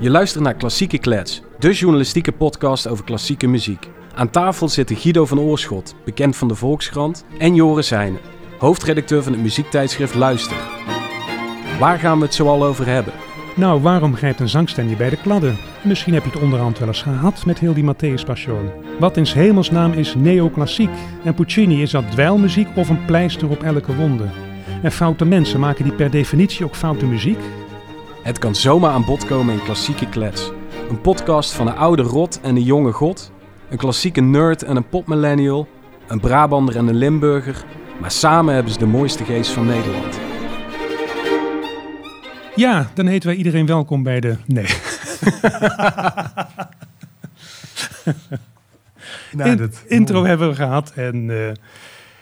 Je luistert naar Klassieke Klets, de journalistieke podcast over klassieke muziek. Aan tafel zitten Guido van Oorschot, bekend van de Volkskrant, en Joris Heijnen, hoofdredacteur van het muziektijdschrift Luister. Waar gaan we het zoal over hebben? Nou, waarom grijpt een zangstem je bij de kladden? Misschien heb je het onderhand wel eens gehad met heel die Matthäus Passion. Wat in hemelsnaam is neoclassiek? En Puccini, is dat dweilmuziek of een pleister op elke wonde? En foute mensen, maken die per definitie ook foute muziek? Het kan zomaar aan bod komen in Klassieke Klets. Een podcast van een oude rot en een jonge god, een klassieke nerd en een popmillennial, een Brabander en een Limburger, maar samen hebben ze de mooiste geest van Nederland. Ja, dan heten wij iedereen welkom bij de... Nee. Nou, In- dat- intro hebben we gehad. En eh,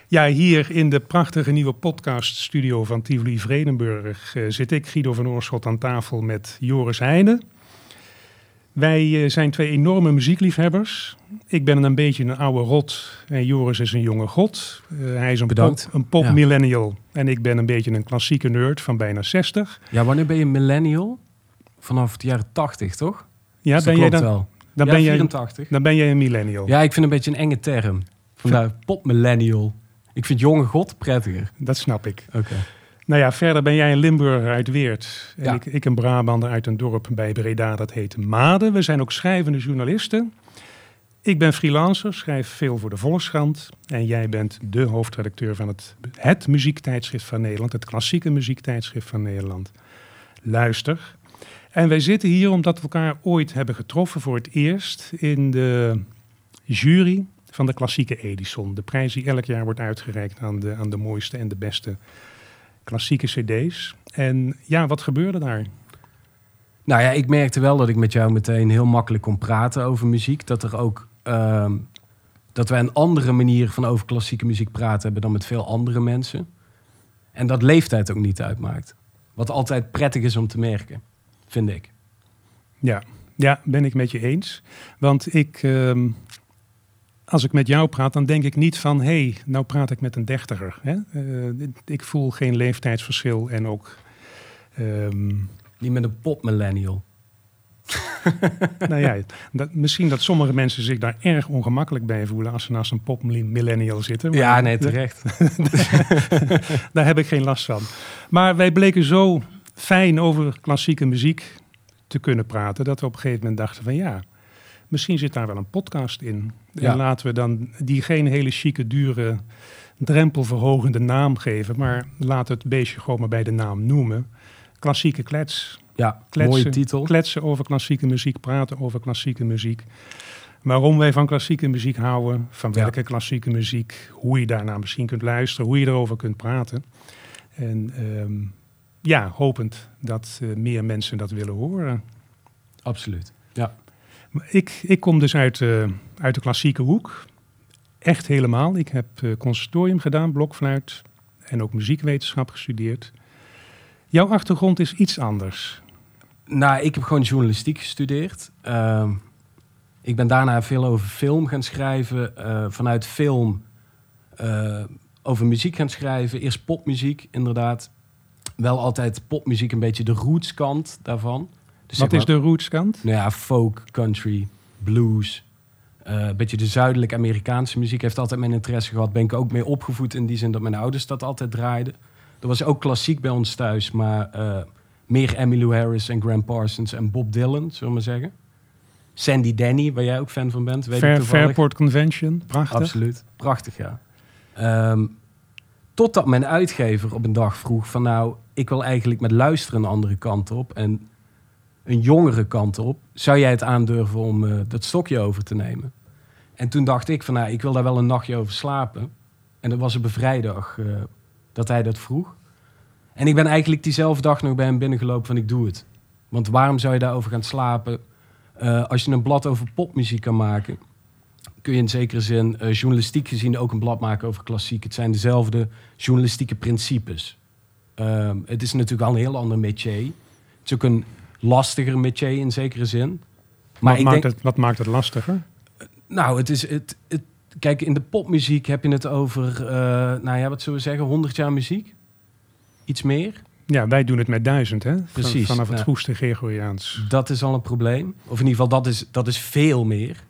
ja, hier in de prachtige nieuwe podcaststudio van Tivoli Vredenburg eh, zit ik, Guido van Oorschot, aan tafel met Joris Heijnen. Wij eh, zijn twee enorme muziekliefhebbers. Ik ben een beetje een oude rot en Joris is een jonge god. Eh, hij is een Bedankt. pop, een pop Ja. millennial en ik ben een beetje een klassieke nerd van bijna 60. Ja, wanneer ben je millennial? Vanaf de jaren 80, toch? Ja, Dus dat ben jij klopt dan, wel. dan, ja, ben jij, 84. dan ben jij een millennial. Ja, ik vind een beetje een enge term. Vandaar popmillennial. Ik vind jonge god prettiger. Dat snap ik. Oké. Nou ja, verder ben jij een Limburger uit Weert. En Ja. ik, ik een Brabander uit een dorp bij Breda, dat heet Maden. We zijn ook schrijvende journalisten. Ik ben freelancer, schrijf veel voor de Volkskrant. En jij bent de hoofdredacteur van het, het muziektijdschrift van Nederland. Het klassieke muziektijdschrift van Nederland. Luister. En wij zitten hier omdat we elkaar ooit hebben getroffen voor het eerst in de jury van de klassieke Edison. De prijs die elk jaar wordt uitgereikt aan de, aan de mooiste en de beste klassieke cd's. En ja, wat gebeurde daar? Nou ja, ik merkte wel dat ik met jou meteen heel makkelijk kon praten over muziek. Dat er ook ehm, dat wij een andere manier van over klassieke muziek praten hebben dan met veel andere mensen. En dat leeftijd ook niet uitmaakt. Wat altijd prettig is om te merken, vind ik. Ja, ja ben ik met je eens. Want ik, ehm, als ik met jou praat, dan denk ik niet van... hé, hey, nou praat ik met een dertiger. Hè? Eh, ik voel geen leeftijdsverschil en ook... ehm, Niet met een popmillennial. nou ja, dat, misschien dat sommige mensen zich daar erg ongemakkelijk bij voelen... als ze naast een pop-millennial zitten. maar- Ja, nee, terecht. Daar heb ik geen last van. Maar wij bleken zo fijn over klassieke muziek te kunnen praten... dat we op een gegeven moment dachten van ja, misschien zit daar wel een podcast in. Ja. En laten we dan die geen hele chique, dure, drempelverhogende naam geven... maar we het beestje gewoon maar bij de naam noemen. Klassieke klets. Ja, Kletsen, mooie titel. Kletsen over klassieke muziek, praten over klassieke muziek. Waarom wij van klassieke muziek houden, van Ja. welke klassieke muziek, hoe je daarna misschien kunt luisteren, hoe je erover kunt praten. En ehm, ja, hopend dat eh, meer mensen dat willen horen. Absoluut. Ik, ik kom dus uit, eh, uit de klassieke hoek. Echt helemaal. Ik heb eh, conservatorium gedaan, blokfluit en ook muziekwetenschap gestudeerd. Jouw achtergrond is iets anders. Nou, ik heb gewoon journalistiek gestudeerd. Ehm, ik ben daarna veel over film gaan schrijven. eh, vanuit film over muziek gaan schrijven. Eerst popmuziek, inderdaad. Wel altijd popmuziek, een beetje de rootskant daarvan. Dus Wat zeg is de rootskant? Nou ja, folk, country, blues. eh, een beetje de zuidelijke Amerikaanse muziek heeft altijd mijn interesse gehad. Ben ik ook mee opgevoed in die zin dat mijn ouders dat altijd draaiden. Er was ook klassiek bij ons thuis, maar eh, meer Emmylou Harris en Graham Parsons en Bob Dylan, zullen we maar zeggen. Sandy Denny, waar jij ook fan van bent, weet Fair. Fairport Convention, prachtig. Absoluut. Prachtig, ja. Ehm, totdat mijn uitgever op een dag vroeg van nou, ik wil eigenlijk met luisteren een andere kant op en een jongere kant op. Zou jij het aandurven om eh, dat stokje over te nemen? En toen dacht ik van nou, ik wil daar wel een nachtje over slapen. En dat was op een vrijdag eh, dat hij dat vroeg. En ik ben eigenlijk diezelfde dag nog bij hem binnengelopen van ik doe het. Want waarom zou je daarover gaan slapen eh, als je een blad over popmuziek kan maken? kun je in zekere zin journalistiek gezien ook een blad maken over klassiek. Het zijn dezelfde journalistieke principes. Ehm, het is natuurlijk wel een heel ander métier. Het is ook een lastiger métier in zekere zin. Maar wat, ik maakt denk, het, wat maakt het lastiger? nou, het is het, het. Kijk, in de popmuziek heb je het over, eh, nou ja, wat zullen we zeggen, 100 jaar muziek? Iets meer? Ja, wij doen het met duizend, hè? Van- Precies. vanaf het Nou. Gregoriaans. Dat is al een probleem. Of in ieder geval, dat is, dat is veel meer.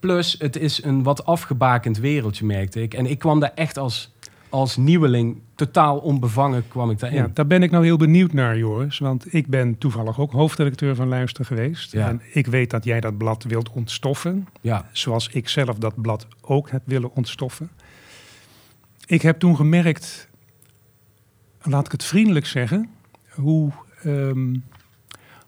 Plus, het is een wat afgebakend wereldje, merkte ik. En ik kwam daar echt als, als nieuweling, totaal onbevangen, kwam ik daarin. Ja, daar ben ik nou heel benieuwd naar, Joris. Want ik ben toevallig ook hoofdredacteur van Luister geweest. Ja. En ik weet dat jij dat blad wilt ontstoffen. ja. Zoals ik zelf dat blad ook heb willen ontstoffen. Ik heb toen gemerkt, laat ik het vriendelijk zeggen, hoe, ehm,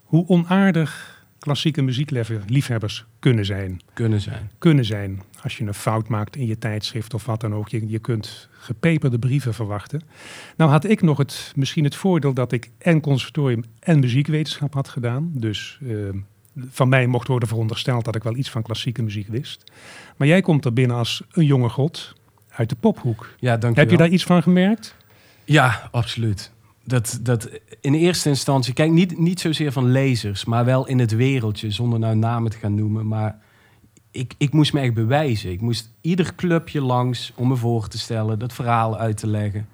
hoe onaardig klassieke muziekliefhebbers kunnen zijn. kunnen zijn. Kunnen zijn als je een fout maakt in je tijdschrift of wat dan ook. Je, je kunt gepeperde brieven verwachten. Nou had ik nog het, misschien het voordeel dat ik en conservatorium en muziekwetenschap had gedaan. Dus ehm, van mij mocht worden verondersteld dat ik wel iets van klassieke muziek wist. Maar jij komt er binnen als een jonge god uit de pophoek. Ja, dank Heb je daar iets van gemerkt? Ja, absoluut. Dat, dat in eerste instantie, kijk, niet, niet zozeer van lezers, maar wel in het wereldje, zonder nou namen te gaan noemen. Maar ik, ik moest me echt bewijzen. Ik moest ieder clubje langs om me voor te stellen, dat verhaal uit te leggen.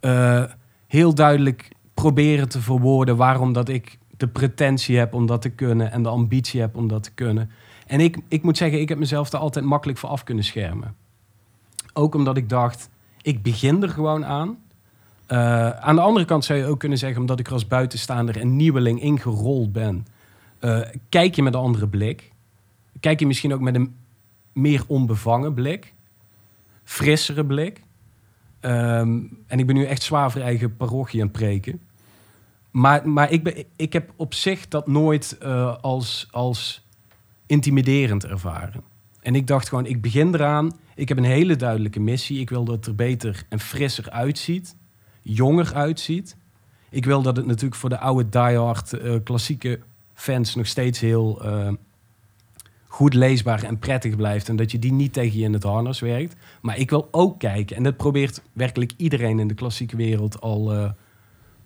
Eh, heel duidelijk proberen te verwoorden waarom dat ik de pretentie heb om dat te kunnen en de ambitie heb om dat te kunnen. En ik, ik moet zeggen, ik heb mezelf er altijd makkelijk voor af kunnen schermen. Ook omdat ik dacht, ik begin er gewoon aan. Eh, aan de andere kant zou je ook kunnen zeggen, omdat ik er als buitenstaander en nieuweling ingerold ben, eh, kijk je met een andere blik. Kijk je misschien ook met een meer onbevangen blik, frissere blik. Ehm, en ik ben nu echt zwaar voor eigen parochie aan preken. Maar, maar ik, ben, ik heb op zich dat nooit eh, als, als intimiderend ervaren. En ik dacht gewoon, ik begin eraan. Ik heb een hele duidelijke missie. Ik wil dat het er beter en frisser uitziet. Jonger uitziet. Ik wil dat het natuurlijk voor de oude diehard eh, klassieke fans nog steeds heel eh, goed leesbaar en prettig blijft. En dat je die niet tegen je in het harnas werkt. Maar ik wil ook kijken. En dat probeert werkelijk iedereen in de klassieke wereld al, eh,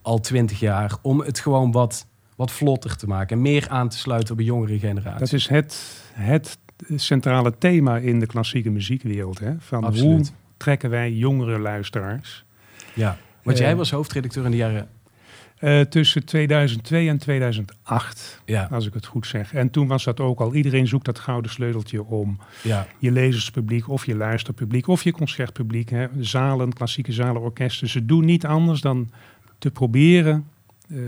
al twintig jaar. Om het gewoon wat, wat vlotter te maken. En meer aan te sluiten op een jongere generatie. Dat is het, het centrale thema in de klassieke muziekwereld. Hè? Van hoe trekken wij jongere luisteraars? Ja. Want Eh, jij was hoofdredacteur in de jaren... Eh, tussen 2002 en 2008, Ja, als ik het goed zeg. En toen was dat ook al. Iedereen zoekt dat gouden sleuteltje om ja, je lezerspubliek of je luisterpubliek of je concertpubliek. Hè, zalen, klassieke zalen, orkesten. Ze doen niet anders dan te proberen eh,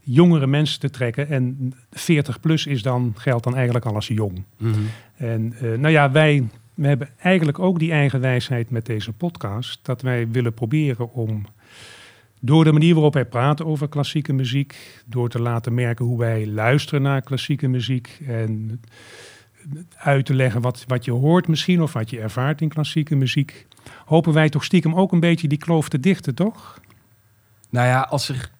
jongere mensen te trekken. En 40 plus is dan, geldt dan eigenlijk al als jong. Mhm. En eh, nou ja, wij we hebben eigenlijk ook die eigen wijsheid met deze podcast. Dat wij willen proberen om door de manier waarop wij praten over klassieke muziek, door te laten merken hoe wij luisteren naar klassieke muziek en uit te leggen wat, wat je hoort misschien of wat je ervaart in klassieke muziek, hopen wij toch stiekem ook een beetje die kloof te dichten, toch? Nou ja, als er,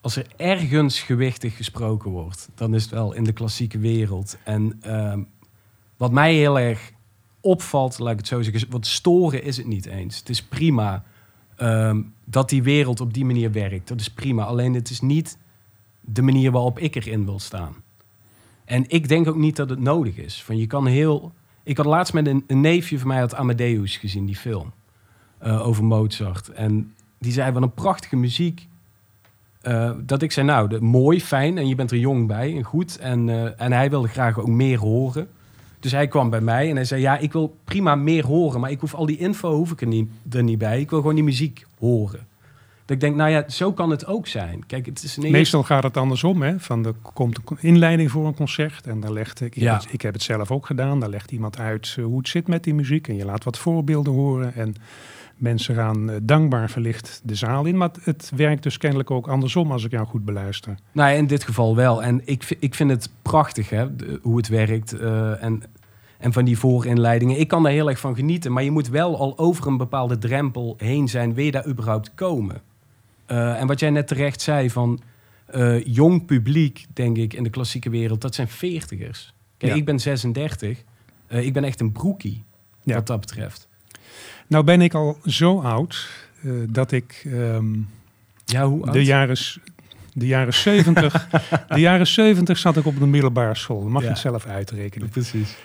als er ergens gewichtig gesproken wordt, dan is het wel in de klassieke wereld. En ehm, wat mij heel erg opvalt, laat ik het zo zeggen, wat storen is het niet eens. Het is prima ehm, dat die wereld op die manier werkt. Dat is prima. Alleen het is niet de manier waarop ik erin wil staan. En ik denk ook niet dat het nodig is. Van je kan heel. Ik had laatst met een, neefje van mij had Amadeus gezien, die film. eh, over Mozart. En die zei wat een prachtige muziek. Eh, dat ik zei, nou, mooi, fijn. En je bent er jong bij en goed. En, eh, en hij wilde graag ook meer horen. Dus hij kwam bij mij en hij zei, ja, ik wil prima meer horen. Maar ik hoef al die info hoef ik er niet, er niet bij. Ik wil gewoon die muziek horen. Dat ik denk, nou ja, zo kan het ook zijn. Kijk, het is een Meestal gaat het andersom. Hè? Van er komt een inleiding voor een concert. En daar legt ik, Ja. heb het, ik heb het zelf ook gedaan. Daar legt iemand uit eh, hoe het zit met die muziek. En je laat wat voorbeelden horen. En mensen gaan eh, dankbaar verlicht de zaal in. Maar het, werkt dus kennelijk ook andersom als ik jou goed beluister. Nou ja, in dit geval wel. En ik, ik vind het prachtig hè, de- hoe het werkt. eh, en, en van die voorinleidingen. Ik kan daar heel erg van genieten. Maar je moet wel al over een bepaalde drempel heen zijn. Wil je daar überhaupt komen? Eh, en wat jij net terecht zei van... jong publiek, denk ik, in de klassieke wereld... dat zijn veertigers. Kijk, Ja. ik ben 36. Eh, ik ben echt een broekie, Ja. wat dat betreft. Nou ben ik al zo oud eh, dat ik ehm, Ja, hoe oud? de jaren... De jaren 70, de jaren 70 zat ik op de middelbare school. Dat mag Ja. je het zelf uitrekenen. Precies.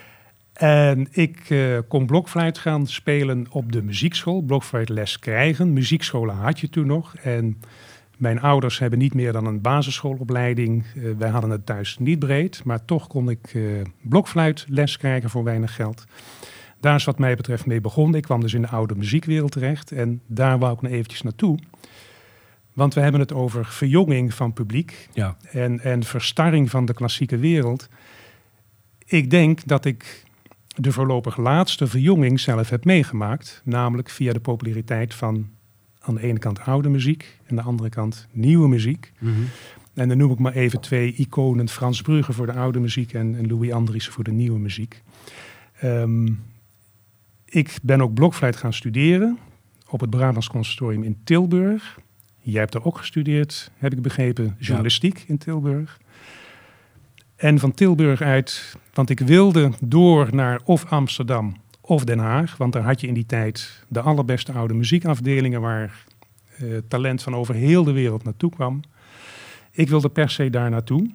En ik eh, kon blokfluit gaan spelen op de muziekschool. Blokfluitles krijgen. Muziekscholen had je toen nog. En Mijn ouders hebben niet meer dan een basisschoolopleiding. Eh, wij hadden het thuis niet breed, maar toch kon ik uh, blokfluitles krijgen voor weinig geld. Daar is wat mij betreft mee begonnen. Ik kwam dus in de oude muziekwereld terecht en daar wou ik nog eventjes naartoe. Want we hebben het over verjonging van publiek Ja. en, en verstarring van de klassieke wereld. Ik denk dat ik de voorlopig laatste verjonging zelf heb meegemaakt. Namelijk via de populariteit van aan de ene kant oude muziek en aan de andere kant nieuwe muziek. Mhm. En dan noem ik maar even twee iconen. Frans Brugge voor de oude muziek en, en Louis Andriessen voor de nieuwe muziek. Ehm, ik ben ook blokfluit gaan studeren op het Brabants Conservatorium in Tilburg. Jij hebt er ook gestudeerd, heb ik begrepen, journalistiek in Tilburg. En van Tilburg uit, want ik wilde door naar of Amsterdam of Den Haag. Want daar had je in die tijd de allerbeste oude muziekafdelingen waar eh, talent van over heel de wereld naartoe kwam. Ik wilde per se daar naartoe.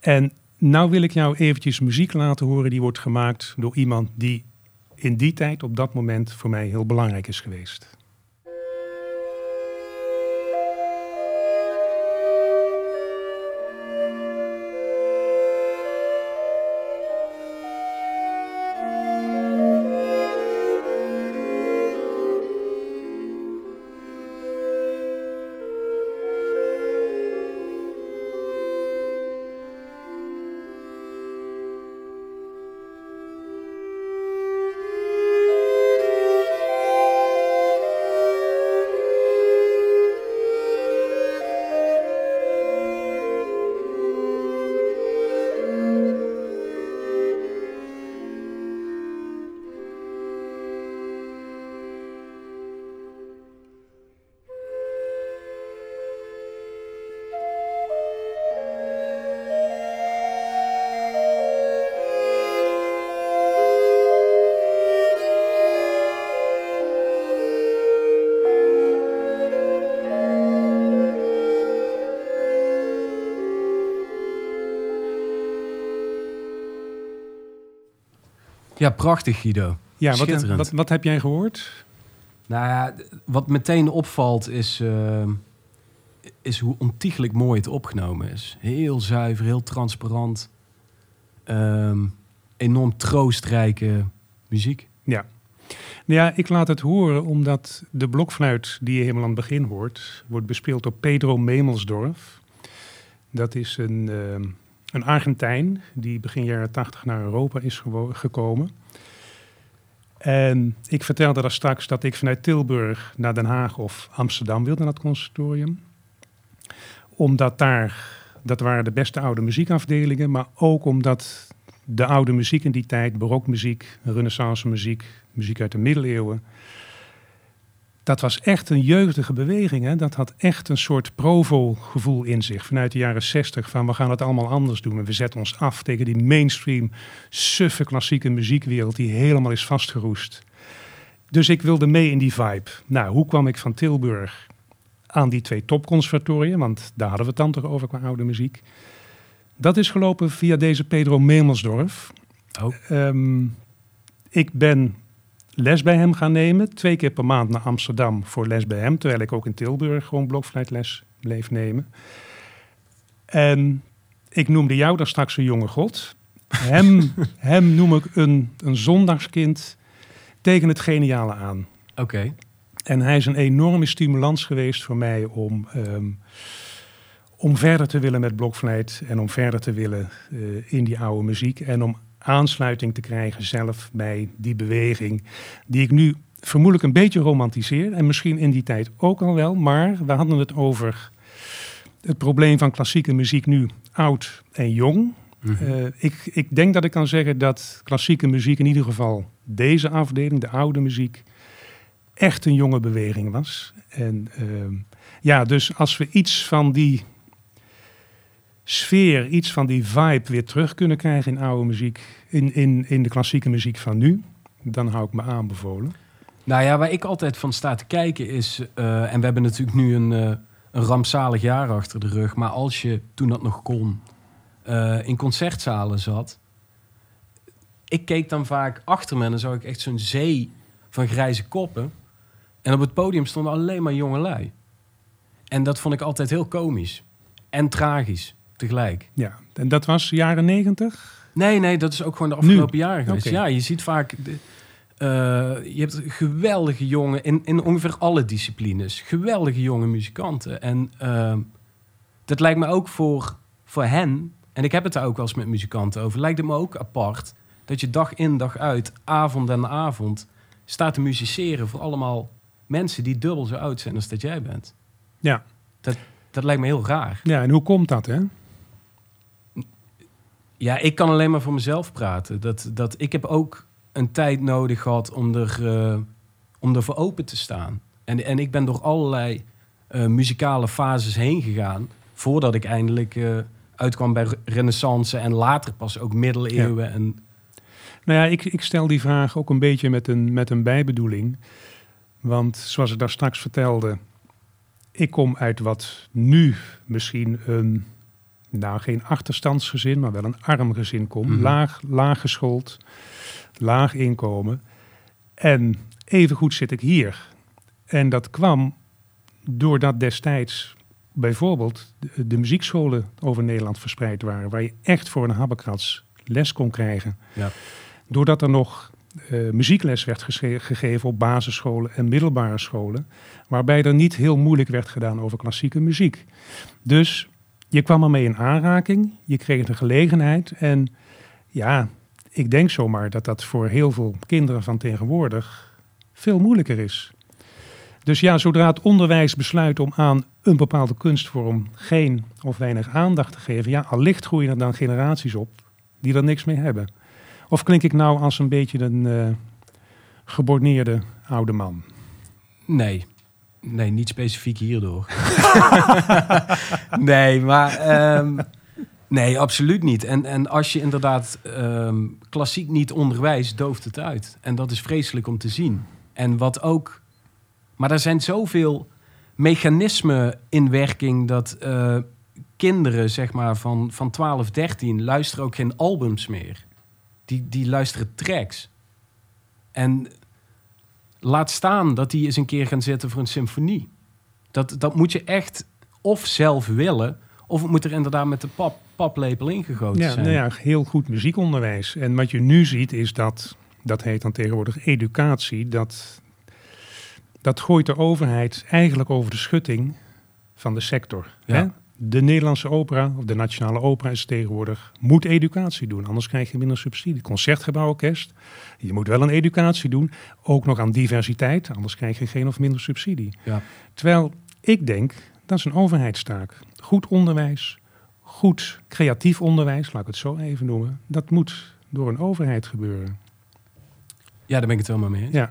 En nou wil ik jou eventjes muziek laten horen die wordt gemaakt door iemand die in die tijd op dat moment voor mij heel belangrijk is geweest. Ja, prachtig Guido. Ja, wat, wat, wat heb jij gehoord? Nou ja, wat meteen opvalt is, eh, is hoe ontiegelijk mooi het opgenomen is. Heel zuiver, heel transparant. Ehm, enorm troostrijke muziek. Ja. Nou ja, ik laat het horen omdat de blokfluit die je helemaal aan het begin hoort, wordt bespeeld door Pedro Memelsdorf. Dat is een, ehm, een Argentijn die begin jaren 80 naar Europa is gekomen. En ik vertelde daar straks dat ik vanuit Tilburg naar Den Haag of Amsterdam wilde naar het conservatorium. Omdat daar, dat waren de beste oude muziekafdelingen, maar ook omdat de oude muziek in die tijd, barokmuziek, renaissance muziek, muziek uit de middeleeuwen. Dat was echt een jeugdige beweging. Hè? Dat had echt een soort provo-gevoel in zich vanuit de jaren zestig. Van we gaan het allemaal anders doen. En we zetten ons af tegen die mainstream, suffe klassieke muziekwereld die helemaal is vastgeroest. Dus ik wilde mee in die vibe. Nou, hoe kwam ik van Tilburg aan die twee topconservatoriën? Want daar hadden we het dan toch over qua oude muziek. Dat is gelopen via deze Pedro Memelsdorf. Oh. Ehm, ik ben les bij hem gaan nemen. Twee keer per maand naar Amsterdam voor les bij hem. Terwijl ik ook in Tilburg gewoon blokfluitles bleef nemen. En ik noemde jou daar straks een jonge god. Hem, hem noem ik een, een zondagskind tegen het geniale aan. Oké. En hij is een enorme stimulans geweest voor mij om, ehm, om verder te willen met blokfluit en om verder te willen eh, in die oude muziek en om aansluiting te krijgen zelf bij die beweging die ik nu vermoedelijk een beetje romantiseer en misschien in die tijd ook al wel, maar we hadden het over het probleem van klassieke muziek nu oud en jong. Mhm. Eh, ik, ik denk dat ik kan zeggen dat klassieke muziek, in ieder geval deze afdeling, de oude muziek, echt een jonge beweging was. En ehm, ja, dus als we iets van die sfeer, iets van die vibe weer terug kunnen krijgen in oude muziek, in, in, in de klassieke muziek van nu, dan hou ik me aanbevolen. Nou ja, waar ik altijd van sta te kijken is... eh, en we hebben natuurlijk nu een, eh, een rampzalig jaar achter de rug... maar als je, toen dat nog kon, eh, in concertzalen zat... ik keek dan vaak achter me en dan zag ik echt zo'n zee van grijze koppen. En op het podium stonden alleen maar jonge lui. En dat vond ik altijd heel komisch. En tragisch tegelijk. Ja, en dat was jaren negentig? Nee, nee, dat is ook gewoon de afgelopen Nu? jaren geweest. Ja, je ziet vaak... De, eh, je hebt geweldige jonge... In, in ongeveer alle disciplines. Geweldige jonge muzikanten. En ehm, dat lijkt me ook voor, voor hen... En ik heb het daar ook wel eens met muzikanten over. Lijkt het me ook apart... dat je dag in, dag uit, avond en avond... staat te musiceren voor allemaal mensen... die dubbel zo oud zijn als dat jij bent. Ja. Dat lijkt me heel raar. Ja, en hoe komt dat, hè? Ja, ik kan alleen maar voor mezelf praten. Dat, dat, ik heb ook een tijd nodig gehad om er, eh, om er voor open te staan. En, en ik ben door allerlei eh, muzikale fases heen gegaan... voordat ik eindelijk eh, uitkwam bij re- renaissance... en later pas ook middeleeuwen. En, Nou ja, ik, ik stel die vraag ook een beetje met een, met een bijbedoeling. Want zoals ik daar straks vertelde, ik kom uit wat nu misschien een, nou geen achterstandsgezin, maar wel een arm gezin komt. Mhm. Laag, laag geschoold, laag inkomen. En evengoed zit ik hier. En dat kwam doordat destijds bijvoorbeeld de, de muziekscholen over Nederland verspreid waren, waar je echt voor een habbekrats les kon krijgen. Ja. Doordat er nog eh, muziekles werd gegeven op basisscholen en middelbare scholen, waarbij er niet heel moeilijk werd gedaan over klassieke muziek. Dus je kwam ermee in aanraking, je kreeg de gelegenheid en ja, ik denk zomaar dat dat voor heel veel kinderen van tegenwoordig veel moeilijker is. Dus ja, zodra het onderwijs besluit om aan een bepaalde kunstvorm geen of weinig aandacht te geven, ja, allicht groeien er dan generaties op die er niks mee hebben. Of klink ik nou als een beetje een eh, geborneerde oude man? nee, nee, niet specifiek hierdoor. nee, maar... ehm, nee, absoluut niet. En, en als je inderdaad ehm, klassiek niet onderwijst, dooft het uit. En dat is vreselijk om te zien. En wat ook... Maar er zijn zoveel mechanismen in werking dat eh, kinderen, zeg maar, van, van 12, 13 luisteren ook geen albums meer. Die, die luisteren tracks. En laat staan dat die eens een keer gaan zitten voor een symfonie. Dat, dat moet je echt of zelf willen, of het moet er inderdaad met de pap, paplepel ingegoten Ja, zijn. nou ja, heel goed muziekonderwijs. En wat je nu ziet is dat, dat heet dan tegenwoordig educatie, dat, dat gooit de overheid eigenlijk over de schutting van de sector. Ja. Hè? De Nederlandse opera, of de Nationale Opera is tegenwoordig, moet educatie doen, anders krijg je minder subsidie. Concertgebouworkest, je moet wel een educatie doen, ook nog aan diversiteit, anders krijg je geen of minder subsidie. Ja. Terwijl ik denk, dat is een overheidstaak. Goed onderwijs, goed creatief onderwijs, laat ik het zo even noemen, dat moet door een overheid gebeuren. Ja, daar ben ik het helemaal mee eens. Ja,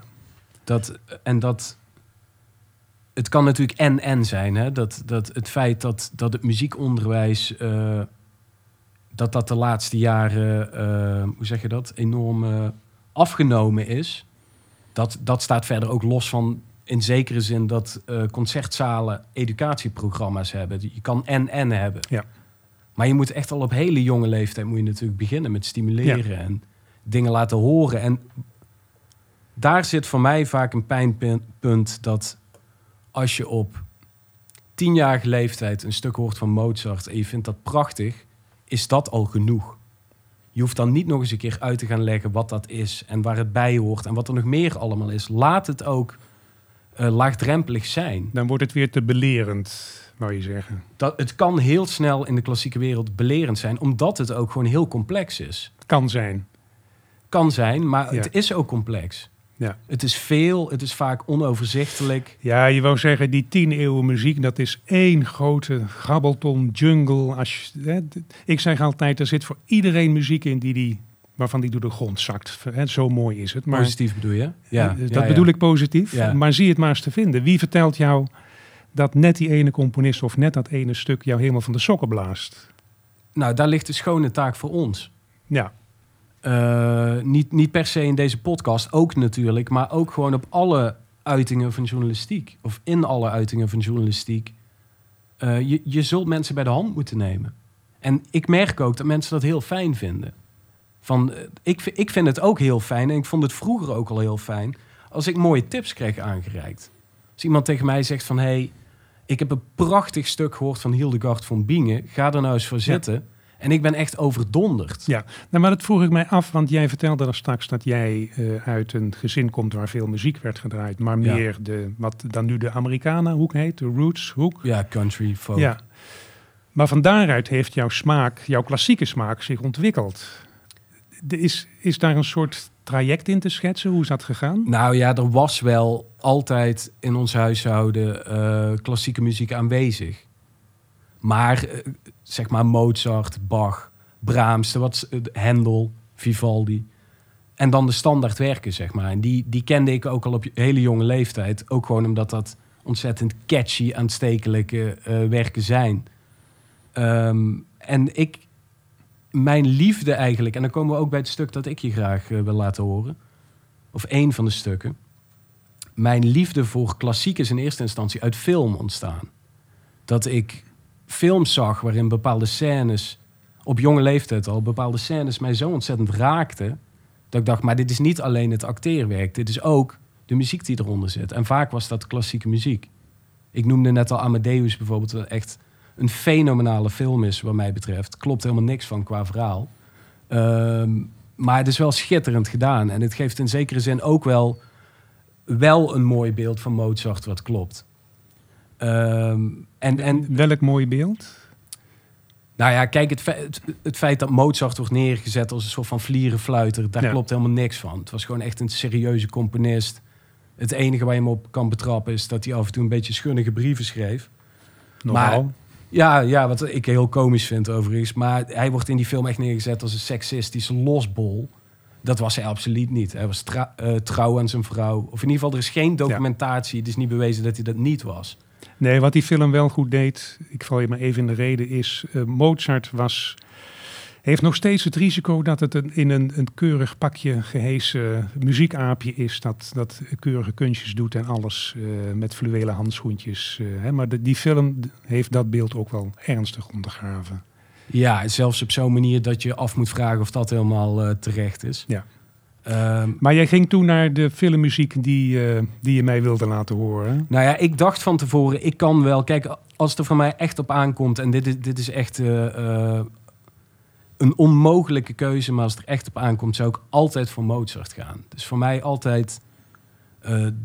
Dat, en dat... Het kan natuurlijk en-en zijn. Hè? Dat, dat het feit dat, dat het muziekonderwijs... eh, dat dat de laatste jaren, eh, hoe zeg je dat, enorm eh, afgenomen is. Dat, dat staat verder ook los van in zekere zin dat concertzalen educatieprogramma's hebben. Je kan en-en hebben. Ja. Maar je moet echt al op hele jonge leeftijd moet je natuurlijk beginnen met stimuleren en dingen laten horen. En daar zit voor mij vaak een pijnpunt dat als je op tienjarige leeftijd een stuk hoort van Mozart en je vindt dat prachtig, is dat al genoeg. Je hoeft dan niet nog eens een keer uit te gaan leggen wat dat is en waar het bij hoort en wat er nog meer allemaal is. Laat het ook eh, laagdrempelig zijn. dan wordt het weer te belerend, wou je zeggen. Dat, het kan heel snel in de klassieke wereld belerend zijn, omdat het ook gewoon heel complex is. Kan zijn. Kan zijn, maar Ja. het is ook complex. Ja. Het is veel, het is vaak onoverzichtelijk. Ja, je wou zeggen, die tien eeuwen muziek, dat is één grote grabbelton, jungle. Als je, hè, d- ik zeg altijd, er zit voor iedereen muziek in die die, waarvan die door de grond zakt. Hè, zo mooi is het. Maar Positief bedoel je? Ja, eh, dat ja, ja. bedoel ik positief. Ja. Maar zie het maar eens te vinden. Wie vertelt jou dat net die ene componist of net dat ene stuk jou helemaal van de sokken blaast? Nou, daar ligt de schone taak voor ons. Ja, Eh, niet, niet per se in deze podcast, ook natuurlijk, maar ook gewoon op alle uitingen van journalistiek. Of in alle uitingen van journalistiek. Eh, je, je zult mensen bij de hand moeten nemen. En ik merk ook dat mensen dat heel fijn vinden. Van, eh, ik, ik vind het ook heel fijn, en ik vond het vroeger ook al heel fijn, als ik mooie tips kreeg aangereikt. Als iemand tegen mij zegt van, hé, hey, ik heb een prachtig stuk gehoord van Hildegard van Bingen. Ga er nou eens voor zitten. En ik ben echt overdonderd. Ja, nou, maar dat vroeg ik mij af, want jij vertelde er straks dat jij eh, uit een gezin komt waar veel muziek werd gedraaid, maar Ja. meer de, wat dan nu de Americana hoek heet, de roots hoek. Ja, country, folk. Ja. Maar van daaruit heeft jouw smaak, jouw klassieke smaak zich ontwikkeld. De, is, is daar een soort traject in te schetsen? Hoe is dat gegaan? Nou ja, er was wel altijd in ons huishouden eh, klassieke muziek aanwezig. Maar eh, zeg maar Mozart, Bach, Brahms, wat, Handel, Vivaldi. En dan de standaard werken, zeg maar. En die, die kende ik ook al op hele jonge leeftijd. Ook gewoon omdat dat ontzettend catchy, aanstekelijke eh, werken zijn. Ehm, en ik, mijn liefde eigenlijk, en dan komen we ook bij het stuk dat ik je graag eh, wil laten horen. Of één van de stukken. Mijn liefde voor klassiek is in eerste instantie uit film ontstaan. Dat ik films zag waarin bepaalde scènes, op jonge leeftijd al, bepaalde scènes mij zo ontzettend raakten. Dat ik dacht, maar dit is niet alleen het acteerwerk, dit is ook de muziek die eronder zit. En vaak was dat klassieke muziek. Ik noemde net al Amadeus bijvoorbeeld, wat echt een fenomenale film is wat mij betreft. Klopt helemaal niks van qua verhaal. Ehm, maar het is wel schitterend gedaan. En het geeft in zekere zin ook wel, wel een mooi beeld van Mozart wat klopt. Ehm, en, en Welk mooi beeld? nou ja, kijk, het, fe- het, feit dat Mozart wordt neergezet als een soort van vlierenfluiter, daar Ja. klopt helemaal niks van. Het was gewoon echt een serieuze componist. Het enige waar je hem op kan betrappen is dat hij af en toe een beetje schunnige brieven schreef. Nogal. Ja, ja, wat ik heel komisch vind overigens. Maar hij wordt in die film echt neergezet als een seksistische losbol. Dat was hij absoluut niet. Hij was eh, trouw aan zijn vrouw. Of in ieder geval, er is geen documentatie. Het is niet bewezen dat hij dat niet was. Nee, wat die film wel goed deed, ik val je maar even in de reden, is eh, Mozart was, heeft nog steeds het risico dat het een, in een, een keurig pakje gehezen muziekaapje is, dat, dat keurige kunstjes doet en alles eh, met fluwelen handschoentjes. eh, hè. Maar de- die film heeft dat beeld ook wel ernstig ondergraven. Ja, zelfs op zo'n manier dat je af moet vragen of dat helemaal terecht is. Ja. Ehm, Maar jij ging toen naar de filmmuziek die, eh, die je mij wilde laten horen. Nou ja, ik dacht van tevoren, ik kan wel. Kijk, als het er van mij echt op aankomt, en dit is, dit is echt eh, eh, een onmogelijke keuze, maar als het er echt op aankomt, zou ik altijd voor Mozart gaan. Dus voor mij altijd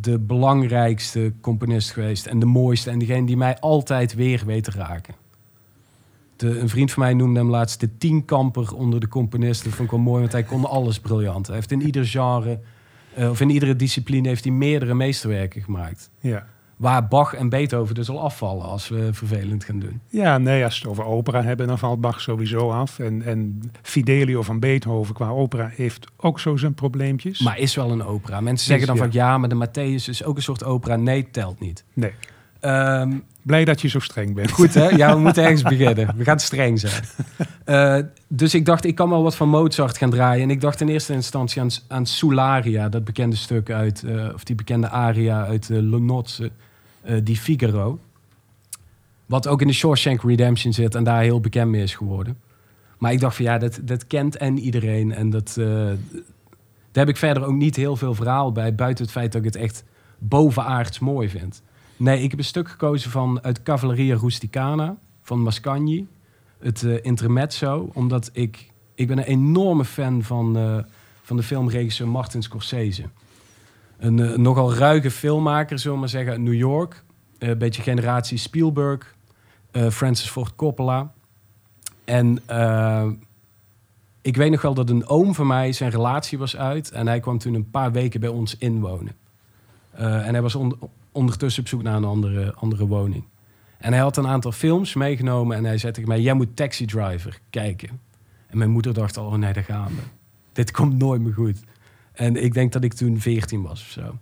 de belangrijkste componist geweest en de mooiste en degene die mij altijd weer weet te raken. De, een vriend van mij noemde hem laatst de tienkamper onder de componisten. Dat vond ik wel mooi, want hij kon alles briljant. Hij heeft in ieder genre, eh, of in iedere discipline, heeft hij meerdere meesterwerken gemaakt. Ja. Waar Bach en Beethoven dus al afvallen als we vervelend gaan doen. Ja, nee, als we het over opera hebben, dan valt Bach sowieso af. En, en Fidelio van Beethoven qua opera heeft ook zo zijn probleempjes. Maar is wel een opera. Mensen zeggen dan ja. van ja, maar de Matthäus is ook een soort opera. Nee, telt niet. Nee, Ehm, blij dat je zo streng bent. goed hè? Ja, we moeten ergens beginnen. We gaan streng zijn. Eh, dus ik dacht, ik kan wel wat van Mozart gaan draaien. En ik dacht in eerste instantie aan, aan Sularia, dat bekende stuk uit, eh, of die bekende aria uit uh, eh, di Figaro. Wat ook in de Shawshank Redemption zit en daar heel bekend mee is geworden. Maar ik dacht van ja, dat, dat kent en iedereen. En dat, daar heb ik verder ook niet heel veel verhaal bij. Buiten het feit dat ik het echt bovenaards mooi vind. Nee, ik heb een stuk gekozen van uit Cavalleria Rusticana van Mascagni. Het eh, intermezzo. Omdat ik... Ik ben een enorme fan van, eh, van de filmregisseur Martin Scorsese. Een eh, nogal ruige filmmaker, zullen we maar zeggen, uit New York. Een beetje generatie Spielberg. Francis Ford Coppola. En ik weet nog wel dat een oom van mij zijn relatie was uit. En hij kwam toen een paar weken bij ons inwonen. En hij was on- ondertussen op zoek naar een andere, andere woning. En hij had een aantal films meegenomen. En hij zei tegen mij, jij moet Taxi Driver kijken. En mijn moeder dacht al, oh nee, daar gaan we. Dit komt nooit meer goed. En ik denk dat ik toen 14 was of zo.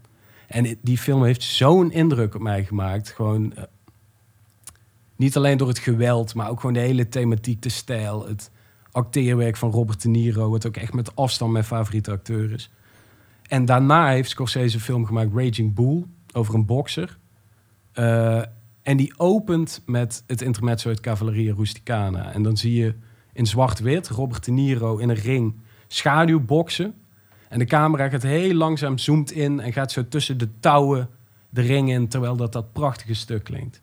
En die film heeft zo'n indruk op mij gemaakt. Gewoon eh, niet alleen door het geweld, maar ook gewoon de hele thematiek, de stijl, het acteerwerk van Robert De Niro, wat ook echt met afstand mijn favoriete acteur is. En daarna heeft Scorsese een film gemaakt, Raging Bull, over een bokser. Eh, en die opent met het intermezzo uit Cavalleria Rusticana. En dan zie je in zwart-wit Robert De Niro in een ring schaduwboksen. En de camera gaat heel langzaam, zoomt in en gaat zo tussen de touwen de ring in, terwijl dat dat prachtige stuk klinkt.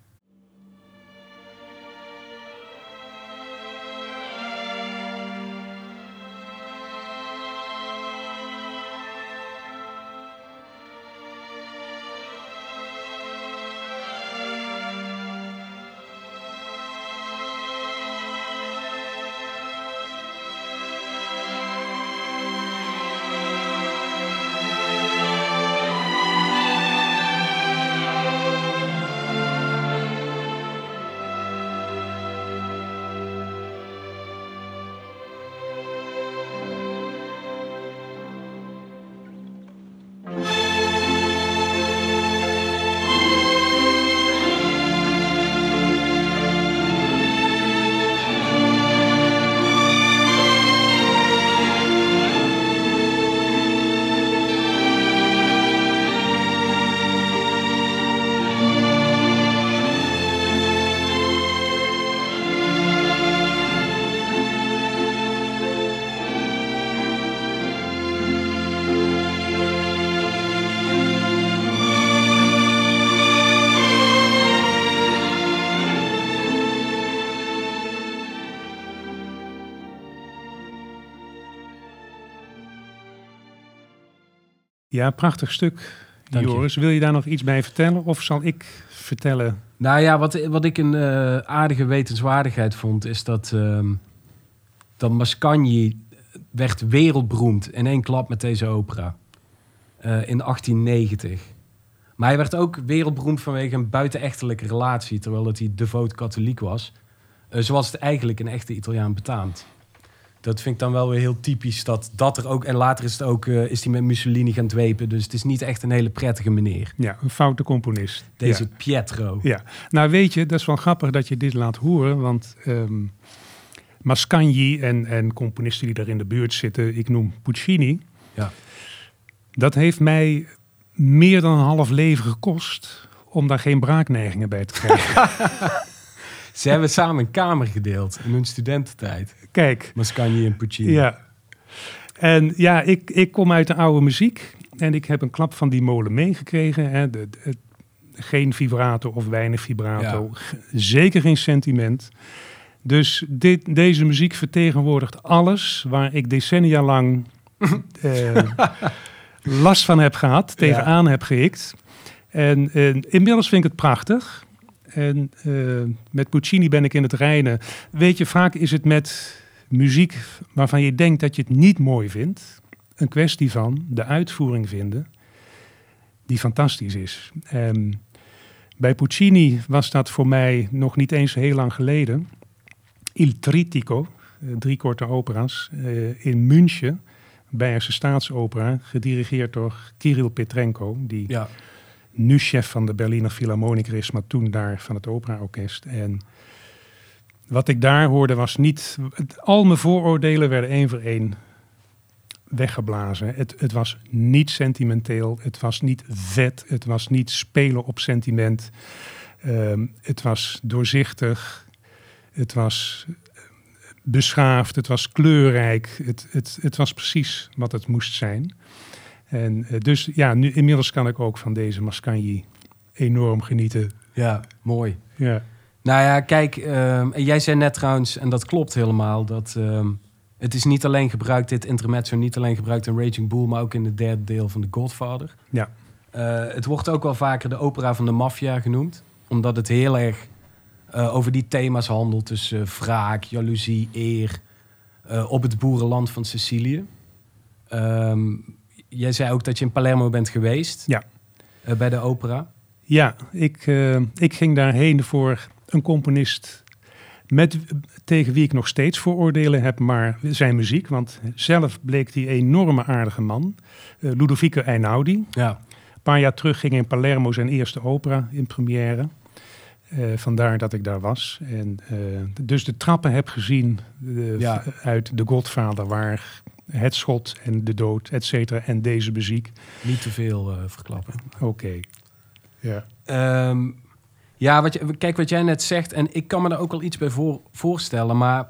Ja, prachtig stuk, Dank je. Joris. Wil je daar nog iets bij vertellen? Of zal ik vertellen? Nou ja, wat, wat ik een eh, aardige wetenswaardigheid vond, is dat, ehm dat Mascagni werd wereldberoemd in één klap met deze opera. eh, in 1890. Maar hij werd ook wereldberoemd vanwege een buitenechtelijke relatie, terwijl dat hij devoot katholiek was. Eh, zoals het eigenlijk een echte Italiaan betaamt. Dat vind ik dan wel weer heel typisch dat dat er ook... En later is, het ook, eh, is hij met Mussolini gaan dwepen. Dus het is niet echt een hele prettige meneer. Ja, een foute componist. Deze Ja. Pietro. Ja, nou weet je, dat is wel grappig dat je dit laat horen, want ehm Mascagni en, en componisten die daar in de buurt zitten, ik noem Puccini, Ja. dat heeft mij meer dan een half leven gekost om daar geen braakneigingen bij te krijgen. Ze hebben samen een kamer gedeeld in hun studententijd. Kijk, Mascagni en Puccini. ja. En ja, ik, ik kom uit de oude muziek en ik heb een klap van die molen meegekregen. Hè, de, de- geen vibrato of weinig vibrato, zeker geen sentiment. Dus dit, deze muziek vertegenwoordigt alles waar ik decennia lang eh, last van heb gehad, tegenaan heb gehikt. En eh, inmiddels vind ik het prachtig. En eh, met Puccini ben ik in het reinen. Weet je, vaak is het met muziek waarvan je denkt dat je het niet mooi vindt, een kwestie van de uitvoering vinden die fantastisch is. Bij Puccini was dat voor mij nog niet eens heel lang geleden. Il Trittico, eh, drie korte opera's, eh, in München, Beierse Staatsopera, gedirigeerd door Kirill Petrenko, die Ja. Nu chef van de Berliner Philharmoniker is, maar toen daar van het operaorkest. En wat ik daar hoorde was niet... Al mijn vooroordelen werden één voor één weggeblazen. Het, het was niet sentimenteel, het was niet vet, het was niet spelen op sentiment. Ehm, het was doorzichtig, het was eh, beschaafd, het was kleurrijk. Het, het, het was precies wat het moest zijn. En eh, dus ja, nu, inmiddels kan ik ook van deze Mascagni enorm genieten. ja, mooi. Ja, Nou ja, kijk, ehm, jij zei net trouwens, en dat klopt helemaal, dat ehm, het is niet alleen gebruikt, dit intermezzo, niet alleen gebruikt in Raging Bull, maar ook in het derde deel van The Godfather. ja, Eh, het wordt ook wel vaker de opera van de maffia genoemd, omdat het heel erg eh, over die thema's handelt, dus wraak, jaloezie, eer, op het boerenland van Sicilië. Ehm, jij zei ook dat je in Palermo bent geweest, Ja. eh, bij de opera. ja ik, eh, ik ging daarheen voor een componist met, tegen wie ik nog steeds vooroordelen heb, maar zijn muziek. Want zelf bleek die enorme aardige man, eh, Ludovico Einaudi. Ja, Een paar jaar terug ging in Palermo zijn eerste opera in première. Vandaar dat ik daar was. En, dus de trappen heb gezien Ja. uit De Godvader, waar het schot en de dood, et cetera, en deze muziek. niet te veel eh, verklappen. Oké. Ja. Ehm, ja, wat je, kijk wat jij net zegt, en ik kan me daar ook wel iets bij voor, voorstellen, maar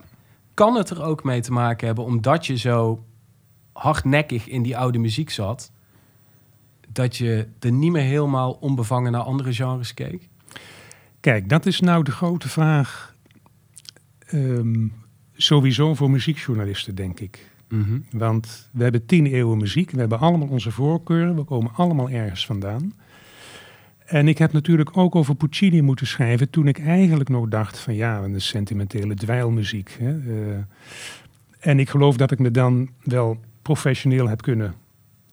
kan het er ook mee te maken hebben, omdat je zo hardnekkig in die oude muziek zat, dat je er niet meer helemaal onbevangen naar andere genres keek? Kijk, dat is nou de grote vraag. ehm, sowieso voor muziekjournalisten, denk ik. Mhm. Want we hebben tien eeuwen muziek. We hebben allemaal onze voorkeuren. We komen allemaal ergens vandaan. En ik heb natuurlijk ook over Puccini moeten schrijven toen ik eigenlijk nog dacht van ja, een sentimentele dweilmuziek. Hè? Eh, en ik geloof dat ik me dan wel professioneel heb kunnen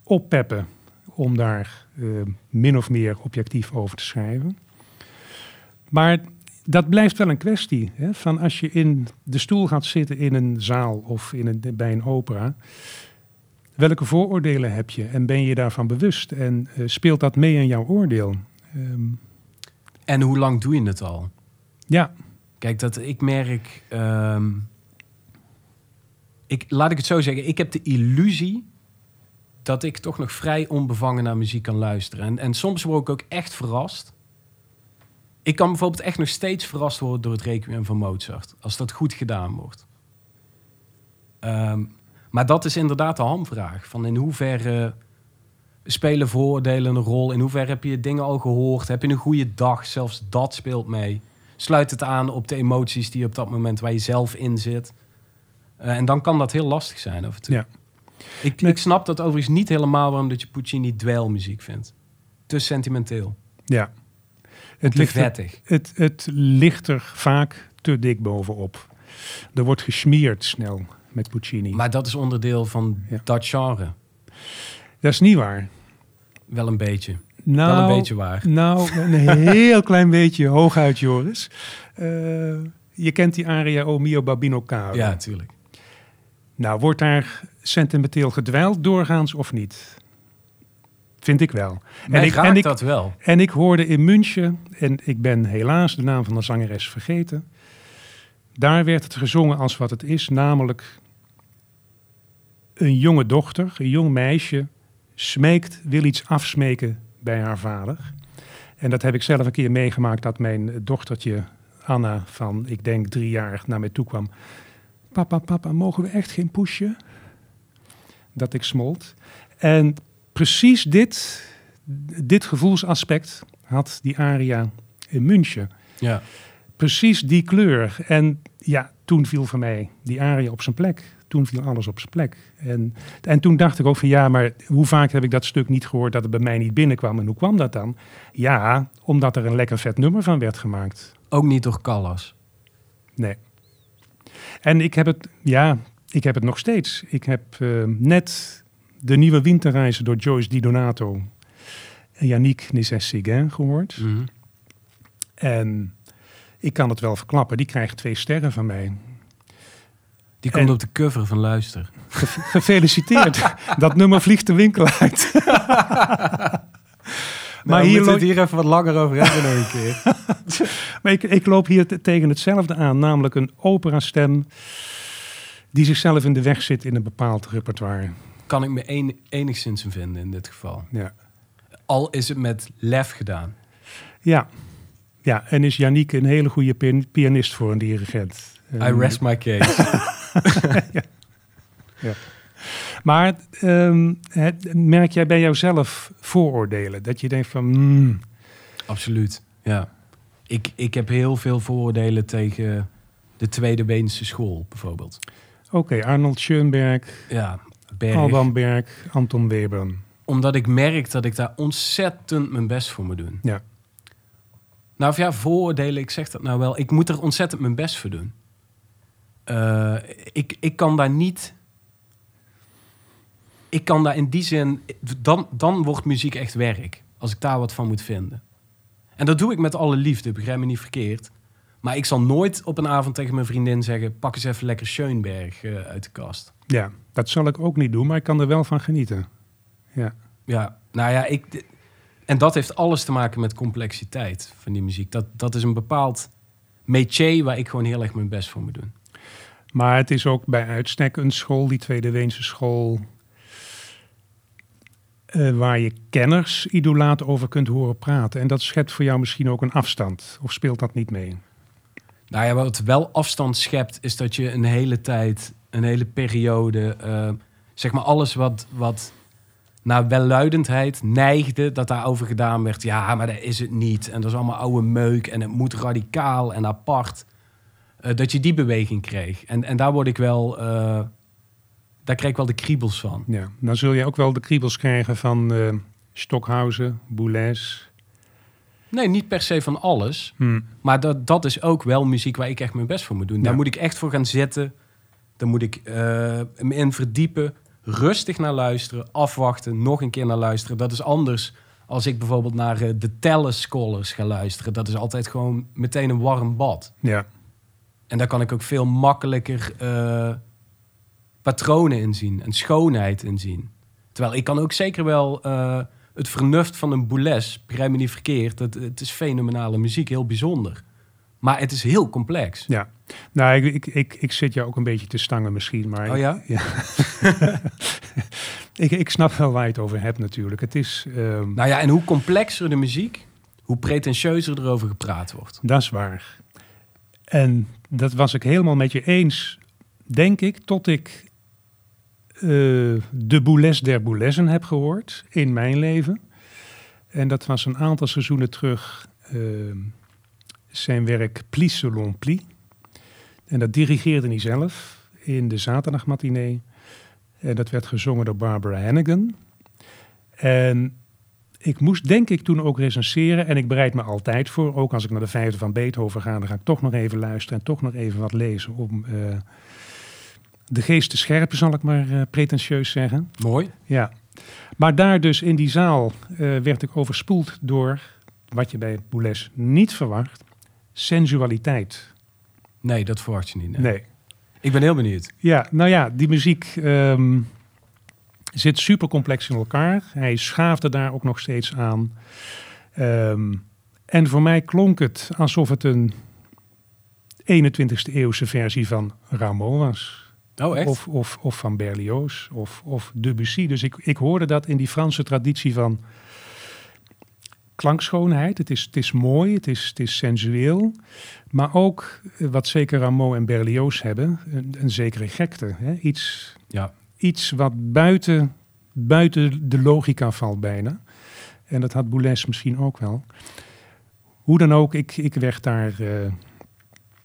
oppeppen om daar eh, min of meer objectief over te schrijven. Maar dat blijft wel een kwestie. Hè? Van als je in de stoel gaat zitten in een zaal of in een, bij een opera. Welke vooroordelen heb je en ben je daarvan bewust? En eh, speelt dat mee in jouw oordeel? Ehm, En hoe lang doe je het al? ja, Kijk, dat ik merk. ehm, ik, laat ik het zo zeggen. Ik heb de illusie dat ik toch nog vrij onbevangen naar muziek kan luisteren. En, en soms word ik ook echt verrast. Ik kan bijvoorbeeld echt nog steeds verrast worden door het Requiem van Mozart. Als dat goed gedaan wordt. Ehm, maar dat is inderdaad de hamvraag. Van in hoeverre spelen vooroordelen een rol? In hoeverre heb je dingen al gehoord? Heb je een goede dag? Zelfs dat speelt mee. Sluit het aan op de emoties die je op dat moment waar je zelf in zit. Eh, en dan kan dat heel lastig zijn af en toe. Ja. Ik, Nee. ik snap dat overigens niet helemaal waarom dat je Puccini dweilmuziek vindt. Te sentimenteel. Ja. Het ligt, er, het, het ligt er vaak te dik bovenop. Er wordt gesmeerd snel met Puccini. Maar dat is onderdeel van Ja. dat genre. dat is niet waar. Wel een beetje. Nou, Wel een beetje waar. Nou, een heel klein beetje hooguit, Joris. Eh, je kent die aria O mio babino caro. Ja, natuurlijk. Nou, wordt daar sentimenteel gedwijld doorgaans of niet? Vind ik wel. Mij ik, en, ik, dat wel. en ik hoorde in München, en ik ben helaas de naam van de zangeres vergeten. Daar werd het gezongen als wat het is, namelijk een jonge dochter, een jong meisje, smeekt, wil iets afsmeken bij haar vader. En dat heb ik zelf een keer meegemaakt dat mijn dochtertje Anna van, ik denk drie jaar, naar mij toe kwam. Papa, papa, mogen we echt geen poesje? Dat ik smolt. En precies dit, dit gevoelsaspect had die aria in München. Ja. Precies die kleur. En ja, toen viel voor mij die aria op zijn plek. Toen viel alles op zijn plek. En, en toen dacht ik ook van ja, maar hoe vaak heb ik dat stuk niet gehoord dat het bij mij niet binnenkwam? En hoe kwam dat dan? Ja, omdat er een lekker vet nummer van werd gemaakt. Ook niet door Callas. Nee. En ik heb het, ja, ik heb het nog steeds. Ik heb eh, net de nieuwe winterreizen door Joyce Di Donato en Yannick Nézet-Séguin gehoord. Mhm. En ik kan het wel verklappen, die krijgt twee sterren van mij. Die komt En- op de cover van Luister. Ge- Gefeliciteerd. dat nummer vliegt de winkel uit. Maar hier hier lo- het hier even wat langer over hebben nog een keer. Maar ik, ik loop hier te- tegen hetzelfde aan, namelijk een operastem die zichzelf in de weg zit in een bepaald repertoire. Kan ik me een, enigszins in vinden in dit geval. Ja. Al is het met lef gedaan. Ja. ja, en is Yannick een hele goede pian- pianist voor een dirigent. I Ehm, rest my case. Maar ehm, het- merk jij bij jouzelf vooroordelen? Dat je denkt van, hmm, Absoluut, ja. Ik, ik heb heel veel vooroordelen tegen de Tweede Weense school, bijvoorbeeld. oké, Arnold Schoenberg, Ja, Berg. Alban Berg, Anton Webern. Omdat ik merk dat ik daar ontzettend mijn best voor moet doen. Ja. Nou of ja, vooroordelen, ik zeg dat nou wel. Ik moet er ontzettend mijn best voor doen. Eh, ik, ik kan daar niet... Ik kan daar in die zin... Dan, dan wordt muziek echt werk. Als ik daar wat van moet vinden. En dat doe ik met alle liefde, begrijp me niet verkeerd. Maar ik zal nooit op een avond tegen mijn vriendin zeggen... pak eens even lekker Schoenberg eh, uit de kast. Ja, dat zal ik ook niet doen, maar ik kan er wel van genieten. Ja, Ja, nou ja, ik... En dat heeft alles te maken met complexiteit van die muziek. Dat, dat is een bepaald métier waar ik gewoon heel erg mijn best voor moet doen. maar het is ook bij uitstek een school, die Tweede Weense school, eh, waar je kenners idolaat over kunt horen praten. En dat schept voor jou misschien ook een afstand, of speelt dat niet mee? Nou ja, wat wel afstand schept, is dat je een hele tijd, een hele periode, eh, zeg maar alles wat, wat naar welluidendheid neigde, dat daarover gedaan werd. Ja, maar dat is het niet. En dat is allemaal oude meuk en het moet radicaal en apart. Eh, dat je die beweging kreeg. En, en daar word ik wel, eh, daar krijg ik wel de kriebels van. Ja, dan zul je ook wel de kriebels krijgen van eh Stockhausen, Boulez. Nee, niet per se van alles. Hm. Maar dat, dat is ook wel muziek waar ik echt mijn best voor moet doen. Daar Ja. moet ik echt voor gaan zitten. Daar moet ik eh, me in verdiepen. Rustig naar luisteren. Afwachten. Nog een keer naar luisteren. Dat is anders als ik bijvoorbeeld naar eh, de Tellus Scholars ga luisteren. Dat is altijd gewoon meteen een warm bad. Ja, En daar kan ik ook veel makkelijker eh, patronen in zien. En schoonheid in zien. Terwijl ik kan ook zeker wel het vernuft van een Boulez. Begrijp me niet verkeerd. Het, het is fenomenale muziek. Heel bijzonder. Maar het is heel complex. ja. Nou, ik, ik, ik, ik zit jou ook een beetje te stangen misschien, maar... Oh ja? ik, ik snap wel waar je het over hebt natuurlijk. Het is... ehm, Nou ja, en hoe complexer de muziek, hoe pretentieuzer er over gepraat wordt. Dat is waar. En dat was ik helemaal met je eens, denk ik, tot ik eh, de Boulez der Boulezen heb gehoord in mijn leven. En dat was een aantal seizoenen terug eh, zijn werk Pli selon Pli. En dat dirigeerde hij zelf in de zaterdagmatinee. En dat werd gezongen door Barbara Hannigan. En ik moest denk ik toen ook recenseren. En ik bereid me altijd voor. Ook als ik naar de vijfde van Beethoven ga. Dan ga ik toch nog even luisteren. En toch nog even wat lezen. Om eh, de geest te scherpen, zal ik maar uh, pretentieus zeggen. Mooi. Ja. Maar daar dus in die zaal uh, werd ik overspoeld door... wat je bij Boulez niet verwacht. Sensualiteit. Nee, dat verwacht je niet. Nee. nee. Ik ben heel benieuwd. Ja, nou ja, die muziek... Um, zit super complex in elkaar. Hij schaafde daar ook nog steeds aan. Um, en voor mij klonk het alsof het een 21ste eeuwse versie van Rameau was. Oh, echt? Of, of, of van Berlioz of, of Debussy. Dus ik, ik hoorde dat in die Franse traditie van klankschoonheid. Het is, het is mooi, het is, het is sensueel. Maar ook, wat zeker Rameau en Berlioz hebben, een, een zekere gekte. Hè? Iets, ja iets wat buiten, buiten de logica valt bijna. En dat had Boulez misschien ook wel. Hoe dan ook, ik, ik werd daar uh,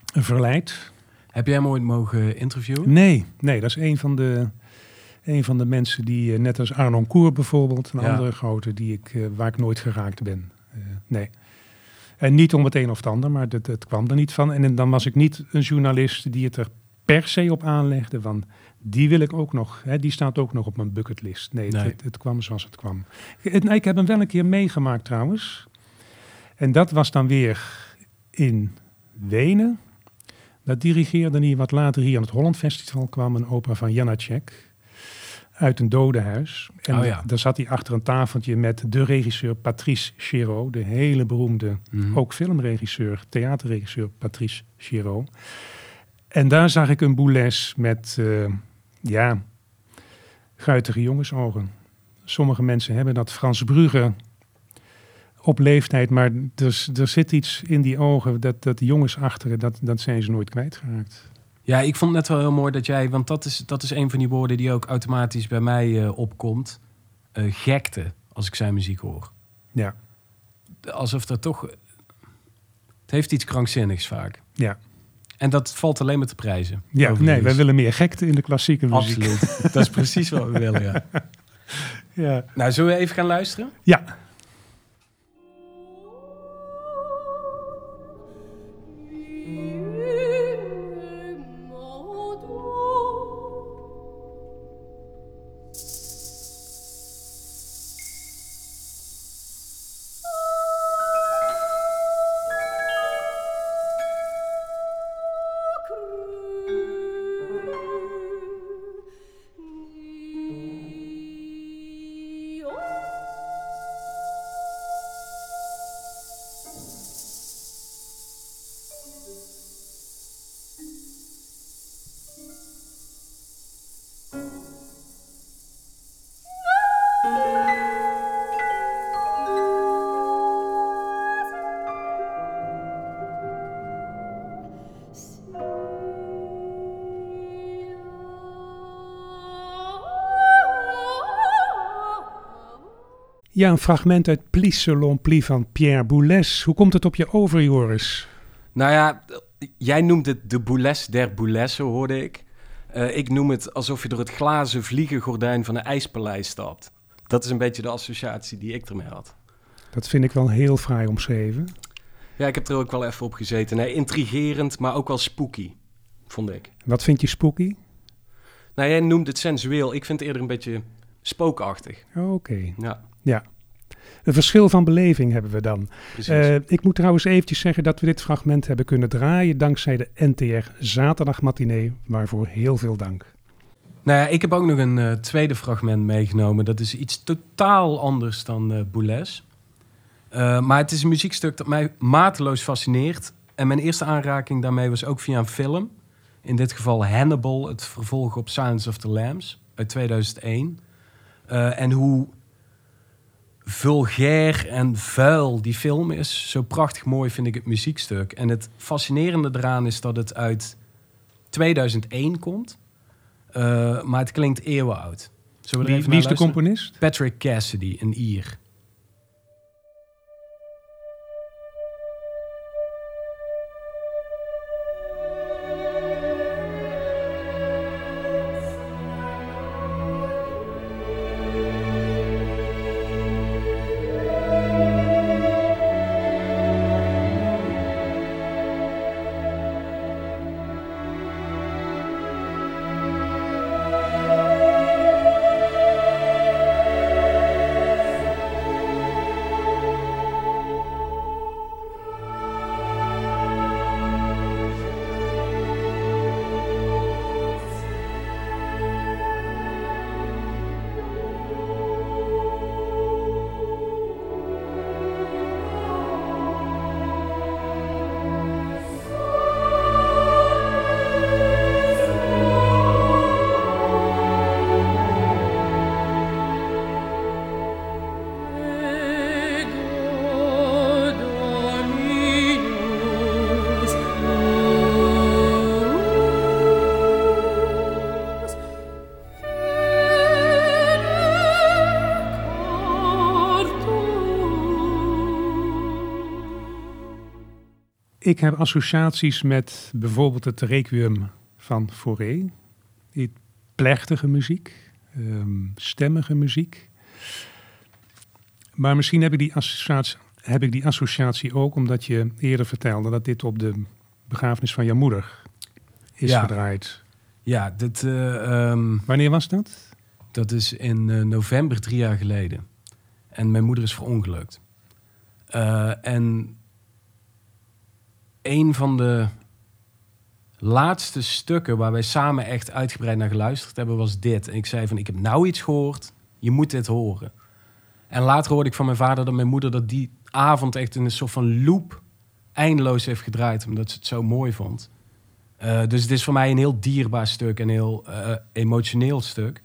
verleid. Heb jij hem ooit mogen interviewen? Nee, nee, dat is een van de, een van de mensen die, uh, net als Arnon Koer bijvoorbeeld, een ja. andere grote, die ik, uh, waar ik nooit geraakt ben. nee. En niet om het een of het ander, maar dat, dat kwam er niet van. En dan was ik niet een journalist die het er per se op aanlegde van die wil ik ook nog. Hè, die staat ook nog op mijn bucketlist. Nee, nee. Het, het, kwam zoals het kwam. Ik, ik heb hem wel een keer meegemaakt trouwens. En dat was dan weer in Wenen. Dat dirigeerde hij wat later hier aan het Holland Festival kwam. Een opera van Janacek. Uit een dodenhuis. En oh ja. daar zat hij achter een tafeltje met de regisseur Patrice Chéreau. De hele beroemde, Mhm. ook filmregisseur, theaterregisseur Patrice Chéreau. En daar zag ik een Boulez met, uh, ja, guitige jongensogen. Sommige mensen hebben dat Frans Brugge op leeftijd, maar er, er zit iets in die ogen, dat, dat jongens achteren, dat, dat zijn ze nooit kwijtgeraakt. Ja, ik vond het net wel heel mooi dat jij, want dat is, dat is een van die woorden die ook automatisch bij mij uh, opkomt. Uh, gekte, als ik zijn muziek hoor. Ja. Alsof er toch. Het heeft iets krankzinnigs vaak. Ja. En dat valt alleen maar te prijzen. Ja, overigens. nee, wij willen meer gekte in de klassieke muziek. Absoluut. dat is precies wat we willen, ja. ja. Nou, zullen we even gaan luisteren? Ja. Ja, een fragment uit Plis selon Plis van Pierre Boulez. Hoe komt het op je over, Joris? Nou ja, jij noemt het de Boulez der Boulesse, hoorde ik. Uh, ik noem het alsof je door het glazen vliegengordijn van een ijspaleis stapt. Dat is een beetje de associatie die ik ermee had. Dat vind ik wel heel fraai omschreven. Ja, ik heb er ook wel even op gezeten. Nee, intrigerend, maar ook wel spooky, vond ik. Wat vind je spooky? Nou, jij noemt het sensueel. Ik vind het eerder een beetje spookachtig. Oké. Okay. Ja. Ja. Een verschil van beleving hebben we dan. Uh, ik moet trouwens eventjes zeggen dat we dit fragment hebben kunnen draaien dankzij de NTR Zaterdagmatinee, waarvoor heel veel dank. Nou ja, ik heb ook nog een uh, tweede fragment meegenomen. Dat is iets totaal anders dan uh, Boulez. maar het is een muziekstuk dat mij mateloos fascineert. En mijn eerste aanraking daarmee was ook via een film. In dit geval Hannibal, het vervolg op Silence of the Lambs uit 2001. en hoe vulgair en vuil die film is. Zo prachtig mooi vind ik het muziekstuk. En het fascinerende eraan is dat het uit 2001 komt. Uh, maar het klinkt eeuwenoud. Wie, wie is de componist? Patrick Cassidy, een Ier. Ik heb associaties met bijvoorbeeld het Requiem van Fauré. Die plechtige muziek, ehm, stemmige muziek. Maar misschien heb ik, die associatie, heb ik die associatie ook omdat je eerder vertelde dat dit op de begrafenis van jouw moeder is Ja. gedraaid. Ja, dit, eh, ehm, Wanneer was dat? dat is in eh, november drie jaar geleden. En mijn moeder is verongelukt. Eh, en een van de laatste stukken waar wij samen echt uitgebreid naar geluisterd hebben, was dit. En ik zei van, ik heb nou iets gehoord, je moet dit horen. En later hoorde ik van mijn vader dat mijn moeder dat die avond echt in een soort van loop eindeloos heeft gedraaid, omdat ze het zo mooi vond. Eh, dus het is voor mij een heel dierbaar stuk en heel eh, emotioneel stuk.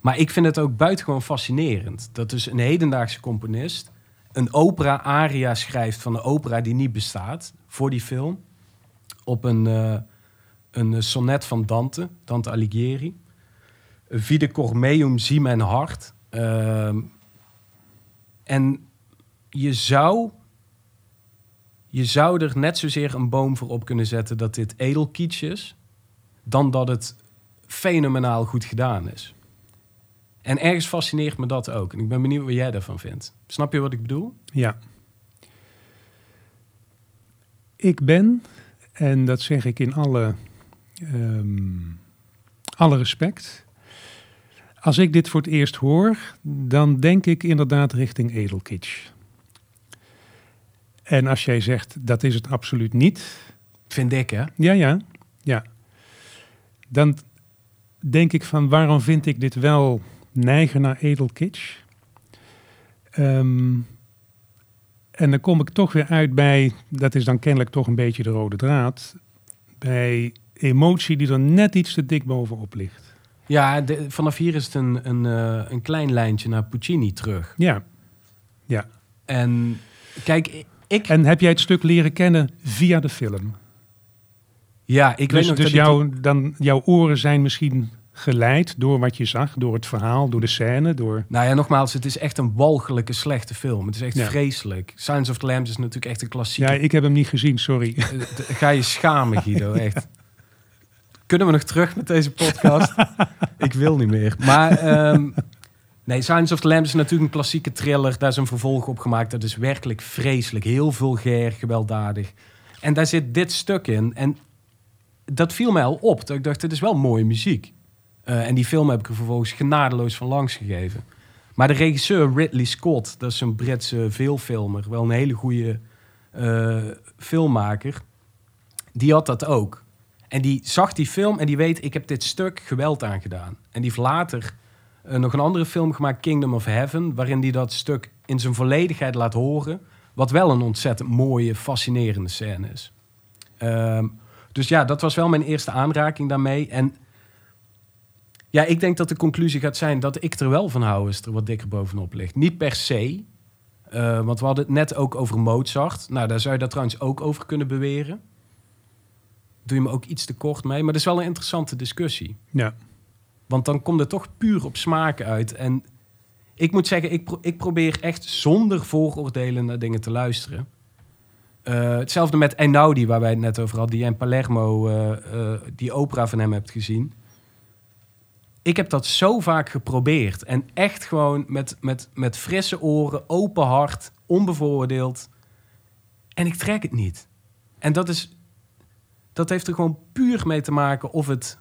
Maar ik vind het ook buitengewoon fascinerend. Dat dus een hedendaagse componist een opera-aria schrijft van een opera die niet bestaat voor die film. Op een, eh, een sonnet van Dante, Dante Alighieri. Vide Cormeum zie mijn hart. Ehm, en je zou, je zou er net zozeer een boom voor op kunnen zetten dat dit edelkietsch is, dan dat het fenomenaal goed gedaan is. En ergens fascineert me dat ook. En ik ben benieuwd wat jij daarvan vindt. Snap je wat ik bedoel? Ja. Ik ben, en dat zeg ik in alle, ehm, alle respect. Als ik dit voor het eerst hoor, dan denk ik inderdaad richting edelkitsch. En als jij zegt dat is het absoluut niet, Vind ik, hè? ja, ja, ja. Dan denk ik van waarom vind ik dit wel neigen naar edelkitsch? Ehm, en dan kom ik toch weer uit bij, dat is dan kennelijk toch een beetje de rode draad, bij emotie die er net iets te dik bovenop ligt. Ja, de- vanaf hier is het een, een, eh, een klein lijntje naar Puccini terug. Ja, ja. En kijk, ik... En heb jij het stuk leren kennen via de film? ja, ik weet dus nog dus dat ik- jouw, dan, jouw oren zijn misschien geleid door wat je zag, door het verhaal, door de scène, door... Nou ja, nogmaals, het is echt een walgelijke slechte film. Het is echt Ja. vreselijk. Science of the Lambs is natuurlijk echt een klassieke. Ja, ik heb hem niet gezien, sorry. Eh, Ga je schamen, Guido, echt. Kunnen we nog terug met deze podcast? ik wil niet meer. Maar ehm, nee, Science of the Lambs is natuurlijk een klassieke thriller. Daar is een vervolg op gemaakt. Dat is werkelijk vreselijk. Heel vulgair, gewelddadig. En daar zit dit stuk in. En dat viel mij al op. Dat ik dacht, dit is wel mooie muziek. Eh, en die film heb ik er vervolgens genadeloos van langs gegeven. Maar de regisseur Ridley Scott, dat is een Britse veelfilmer. Wel een hele goede eh, filmmaker. Die had dat ook. En die zag die film en die weet, ik heb dit stuk geweld aangedaan. En die heeft later eh, nog een andere film gemaakt, Kingdom of Heaven, waarin hij dat stuk in zijn volledigheid laat horen. Wat wel een ontzettend mooie, fascinerende scène is. Ehm, dus ja, dat was wel mijn eerste aanraking daarmee. En ja, ik denk dat de conclusie gaat zijn dat ik er wel van hou als er wat dikker bovenop ligt. Niet per se, eh, want we hadden het net ook over Mozart. Nou, daar zou je dat trouwens ook over kunnen beweren. Doe je me ook iets te kort mee, maar dat is wel een interessante discussie. Ja, Want dan komt het toch puur op smaak uit. En ik moet zeggen, ik, pro- ik probeer echt zonder vooroordelen naar dingen te luisteren. Eh, hetzelfde met Einaudi, waar wij het net over hadden, die in Palermo eh, die opera van hem hebt gezien. Ik heb dat zo vaak geprobeerd. En echt gewoon met, met, met frisse oren, open hart, onbevooroordeeld. En ik trek het niet. En dat, is, dat heeft er gewoon puur mee te maken of het,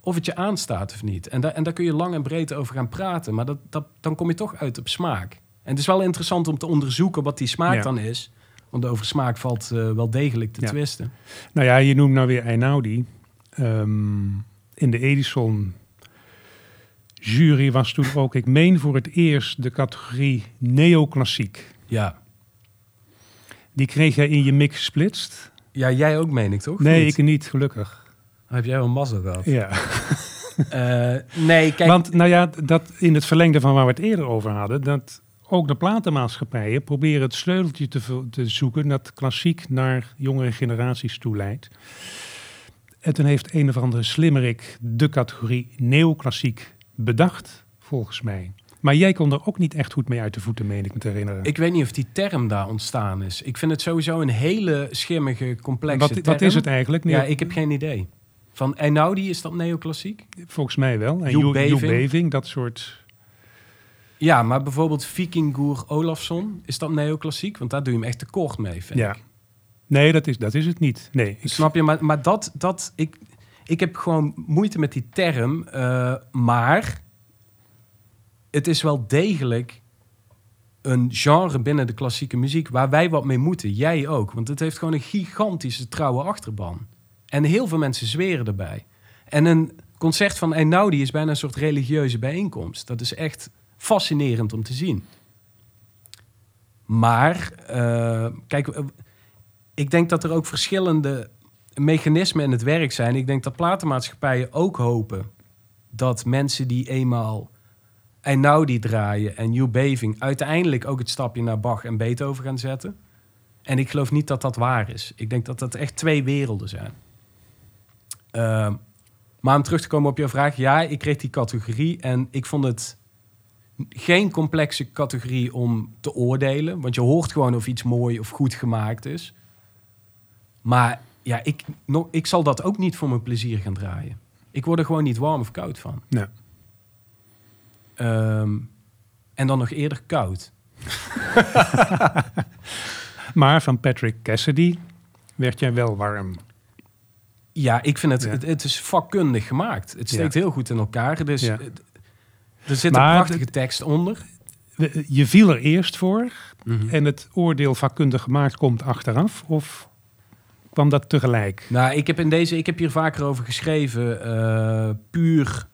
of het je aanstaat of niet. En, daar en daar kun je lang en breed over gaan praten. Maar dat, dat, dan kom je toch uit op smaak. En het is wel interessant om te onderzoeken wat die smaak Ja. dan is. Want over smaak valt eh, wel degelijk te Ja. twisten. nou ja, je noemt nou weer Einaudi. Ehm, in de Edison jury was toen ook, ik meen voor het eerst, de categorie neoclassiek. Ja. Die kreeg jij in je mix gesplitst? ja, jij ook meen ik toch? Nee, Niet? ik niet, gelukkig. Heb jij wel mazzel gehad? Ja. Eh, nee, kijk. Want nou ja, dat in het verlengde van waar we het eerder over hadden, dat ook de platenmaatschappijen proberen het sleuteltje te, te zoeken dat klassiek naar jongere generaties toe leidt. En toen heeft een of andere slimmerik de categorie neoclassiek bedacht, volgens mij. Maar jij kon er ook niet echt goed mee uit de voeten, meen ik me te herinneren. Ik weet niet of die term daar ontstaan is. Ik vind het sowieso een hele schimmige, complexe wat, term. wat is het eigenlijk? Nee, Ja, ik heb geen idee. Van Einaudi, is dat neoclassiek? Volgens mij wel. En Joep dat soort... Ja, maar bijvoorbeeld Vikingur Olafsson, is dat neoclassiek? Want daar doe je hem echt tekort mee, vind Ja. ik. Nee, dat is, dat is het niet. Nee, ik Snap je? Maar, maar dat, dat ik, ik heb gewoon moeite met die term. eh, maar het is wel degelijk een genre binnen de klassieke muziek waar wij wat mee moeten. Jij ook. Want het heeft gewoon een gigantische trouwe achterban. En heel veel mensen zweren erbij. En een concert van Einaudi is bijna een soort religieuze bijeenkomst. Dat is echt fascinerend om te zien. Maar, eh, kijk, eh, ik denk dat er ook verschillende mechanismen in het werk zijn. Ik denk dat platenmaatschappijen ook hopen dat mensen die eenmaal Einaudi draaien en New Beving uiteindelijk ook het stapje naar Bach en Beethoven gaan zetten. En ik geloof niet dat dat waar is. Ik denk dat dat echt twee werelden zijn. Ehm, maar om terug te komen op jouw vraag, ja, ik kreeg die categorie en ik vond het geen complexe categorie om te oordelen, want je hoort gewoon of iets mooi of goed gemaakt is. Maar ja, ik, nog, ik zal dat ook niet voor mijn plezier gaan draaien. Ik word er gewoon niet warm of koud van. Ehm, en dan nog eerder koud. Maar van Patrick Cassidy werd jij wel warm. Ja, ik vind het, Ja. het, het is vakkundig gemaakt. Het steekt heel goed in elkaar. Dus Ja. er zit Maar een prachtige tekst onder. Je viel er eerst voor Mhm. en het oordeel vakkundig gemaakt komt achteraf? Of kwam dat tegelijk? Nou, ik heb, in deze, ik heb hier vaker over geschreven, eh, puur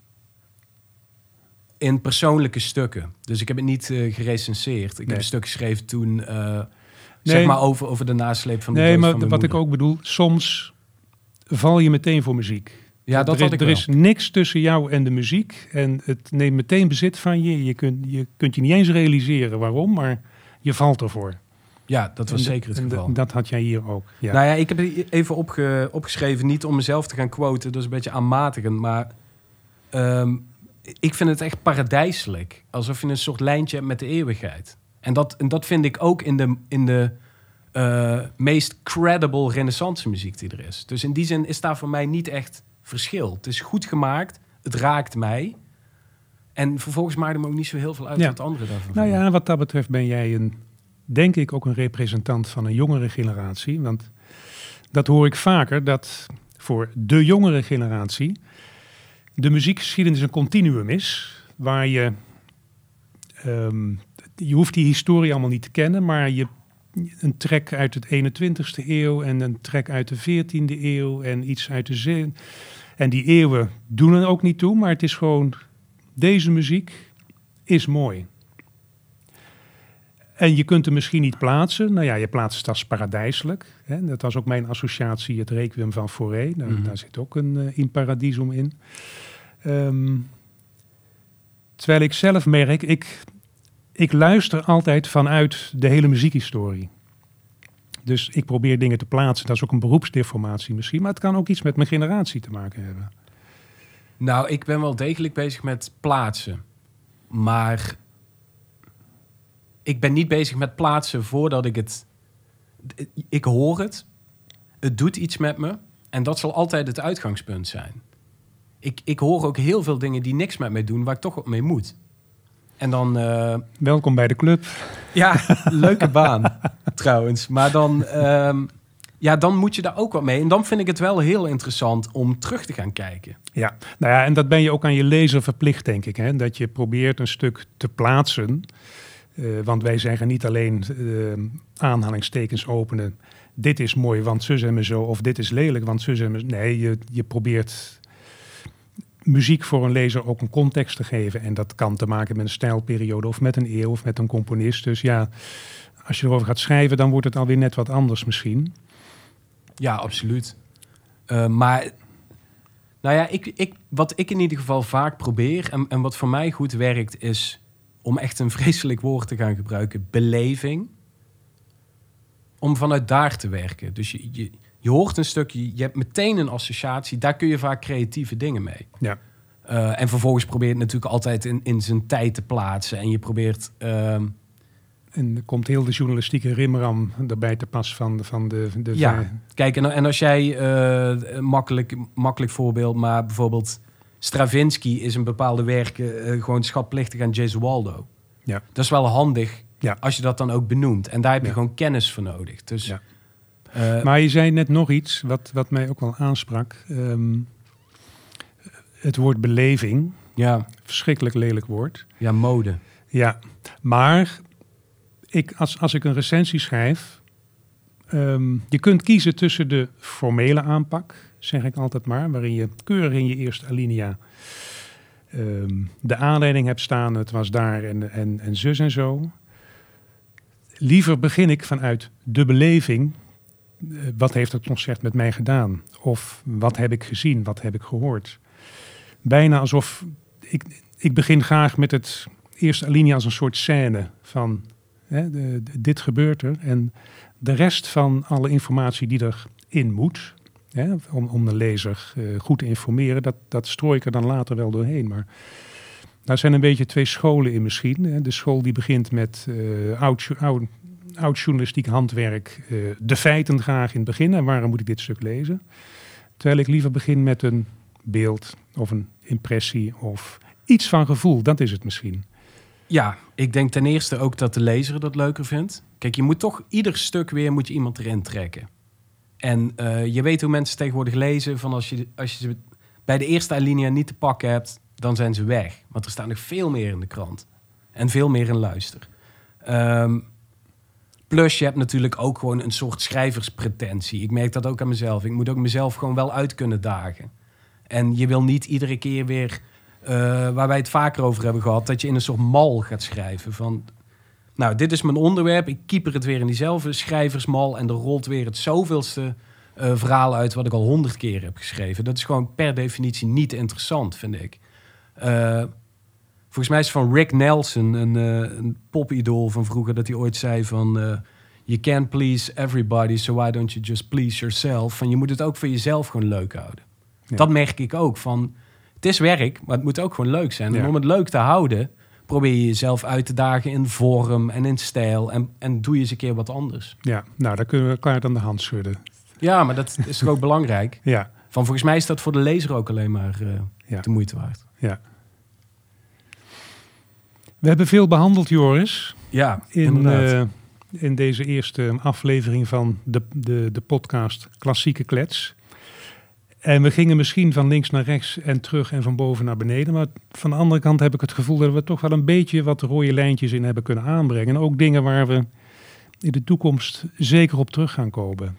in persoonlijke stukken. Dus ik heb het niet eh, gerecenseerd. Ik Nee. heb een stuk geschreven toen, eh, Nee. zeg maar, over, over de nasleep van de Nee, maar van wat ik ook bedoel, soms val je meteen voor muziek. Ja, dat er, had ik er wel. is niks tussen jou en de muziek. En het neemt meteen bezit van je. Je kunt je, kunt je niet eens realiseren waarom, maar je valt ervoor. Ja, dat was zeker het geval. dat had jij hier ook. Ja. Nou ja, ik heb even opge- opgeschreven, niet om mezelf te gaan quoten, dat is een beetje aanmatigend, maar ehm, ik vind het echt paradijselijk. Alsof je een soort lijntje hebt met de eeuwigheid. En dat, en dat vind ik ook in de, in de eh, meest credible renaissance muziek die er is. Dus in die zin is daar voor mij niet echt verschil. Het is goed gemaakt, het raakt mij. En vervolgens maakt het me ook niet zo heel veel uit Ja. wat anderen daarvan Nou ja, wat dat betreft ben jij een, denk ik ook een representant van een jongere generatie. Want dat hoor ik vaker, dat voor de jongere generatie de muziekgeschiedenis een continuum is. Waar je, ehm, je hoeft die historie allemaal niet te kennen, maar je een trek uit het 21ste eeuw en een trek uit de 14e eeuw en iets uit de zin. En die eeuwen doen er ook niet toe, maar het is gewoon, deze muziek is mooi. En je kunt hem misschien niet plaatsen. Nou ja, je plaatst het als paradijselijk. Hè? Dat was ook mijn associatie, het Requiem van Fauré. Daar, Mhm. daar zit ook een eh, in paradisum in. Ehm, terwijl ik zelf merk, ik, ik luister altijd vanuit de hele muziekhistorie. Dus ik probeer dingen te plaatsen. Dat is ook een beroepsdeformatie misschien. Maar het kan ook iets met mijn generatie te maken hebben. Nou, ik ben wel degelijk bezig met plaatsen. Maar ik ben niet bezig met plaatsen voordat ik het... Ik hoor het. Het doet iets met me. En dat zal altijd het uitgangspunt zijn. Ik, ik hoor ook heel veel dingen die niks met mij doen, waar ik toch wat mee moet. En dan... eh, Welkom bij de club. ja, leuke baan trouwens. Maar dan, ehm, ja, dan moet je daar ook wat mee. En dan vind ik het wel heel interessant om terug te gaan kijken. Ja, nou ja, en dat ben je ook aan je lezer verplicht, denk ik. Hè? Dat je probeert een stuk te plaatsen. Eh, want wij zeggen niet alleen eh, aanhalingstekens openen. Dit is mooi, want zus en zo. Of dit is lelijk, want zus en Nee, je, je probeert muziek voor een lezer ook een context te geven. En dat kan te maken met een stijlperiode of met een eeuw of met een componist. Dus ja, als je erover gaat schrijven, dan wordt het alweer net wat anders misschien. Ja, absoluut. Eh, maar, nou ja, ik, ik, wat ik in ieder geval vaak probeer... En, en wat voor mij goed werkt, is om echt een vreselijk woord te gaan gebruiken. Beleving. Om vanuit daar te werken. Dus je, je, je hoort een stukje, je hebt meteen een associatie. Daar kun je vaak creatieve dingen mee. Ja. Eh, en vervolgens probeer je het natuurlijk altijd in, in zijn tijd te plaatsen. En je probeert... ehm, En er komt heel de journalistieke rimram erbij te pas van, de- van de... de Ja. Kijk, en, en als jij, een makkelijk, makkelijk voorbeeld, maar bijvoorbeeld Stravinsky is een bepaalde werken eh, gewoon schatplichtig aan Gesualdo. Ja. Dat is wel handig Ja. als je dat dan ook benoemt. En daar heb je Ja. gewoon kennis voor nodig. Dus, Ja. eh, Maar je zei net nog iets wat, wat mij ook wel aansprak. Ehm, het woord beleving, ja, verschrikkelijk lelijk woord. ja, mode. Ja, maar ik, als, als ik een recensie schrijf, ehm, je kunt kiezen tussen de formele aanpak, zeg ik altijd maar, waarin je keurig in je eerste alinea ehm, de aanleiding hebt staan, het was daar en, en, en zus en zo. Liever begin ik vanuit de beleving. eh, wat heeft het concert met mij gedaan? Of wat heb ik gezien? Wat heb ik gehoord? Bijna alsof ik, ik begin graag met het eerste alinea als een soort scène van hè, dit gebeurt er. En de rest van alle informatie die erin moet, om, om de lezer eh, goed te informeren, dat, dat strooi ik er dan later wel doorheen. Maar daar zijn een beetje twee scholen in misschien. Hè. De school die begint met eh, oud, oud journalistiek handwerk, eh, de feiten graag in het begin. En waarom moet ik dit stuk lezen? Terwijl ik liever begin met een beeld of een impressie of iets van gevoel. Dat is het misschien. Ja, ik denk ten eerste ook dat de lezer dat leuker vindt. Kijk, je moet toch ieder stuk weer moet je iemand erin trekken. En eh, je weet hoe mensen tegenwoordig lezen. Van als, je, als je ze bij de eerste alinea niet te pakken hebt, dan zijn ze weg. Want er staat nog veel meer in de krant. En veel meer in luister. Ehm, plus, je hebt natuurlijk ook gewoon een soort schrijverspretentie. Ik merk dat ook aan mezelf. Ik moet ook mezelf gewoon wel uit kunnen dagen. En je wil niet iedere keer weer eh, waar wij het vaker over hebben gehad, dat je in een soort mal gaat schrijven. Van, nou, dit is mijn onderwerp, ik keeper het weer in diezelfde schrijversmal en er rolt weer het zoveelste eh, verhaal uit wat ik al honderd keer heb geschreven. Dat is gewoon per definitie niet interessant, vind ik. Eh, volgens mij is het van Rick Nelson, een, eh een popidool van vroeger, dat hij ooit zei van... You can't please everybody, so why don't you just please yourself? Van, je moet het ook voor jezelf gewoon leuk houden. Ja. Dat merk ik ook. Van, het is werk, maar het moet ook gewoon leuk zijn. En om het leuk te houden, probeer je jezelf uit te dagen in vorm en in stijl. En, en doe je eens een keer wat anders. Ja, nou, daar kunnen we elkaar aan de hand schudden. Ja, maar dat is toch ook belangrijk. Ja, Van, volgens mij is dat voor de lezer ook alleen maar Ja. de moeite waard. ja. We hebben veel behandeld, Joris, Ja, in, eh, in deze eerste aflevering van de, de, de podcast Klassieke Klets. En we gingen misschien van links naar rechts en terug en van boven naar beneden. Maar van de andere kant heb ik het gevoel dat we toch wel een beetje wat rode lijntjes in hebben kunnen aanbrengen. En ook dingen waar we in de toekomst zeker op terug gaan komen.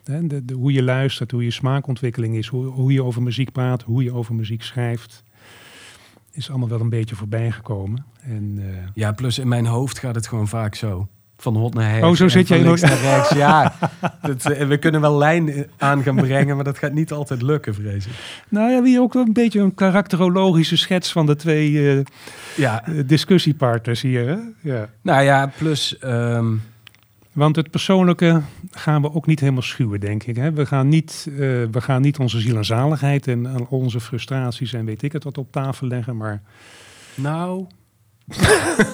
Hoe je luistert, hoe je smaakontwikkeling is, hoe, hoe je over muziek praat, hoe je over muziek schrijft. Is allemaal wel een beetje voorbij gekomen. En, eh, Ja, plus in mijn hoofd gaat het gewoon vaak zo. Van hot naar her. Oh, zo zit jij links nog- naar rechts. Ja, dat, eh, we kunnen wel lijn aan gaan brengen, maar dat gaat niet altijd lukken, vrees ik. Nou ja, wie ook een beetje een karakterologische schets van de twee eh, Ja, eh, discussiepartners hier. Hè? Ja. nou ja, plus... ehm, Want het persoonlijke gaan we ook niet helemaal schuwen, denk ik. Hè? We, gaan niet, eh, we gaan niet onze ziel en zaligheid en onze frustraties en weet ik het wat op tafel leggen. Maar Nou.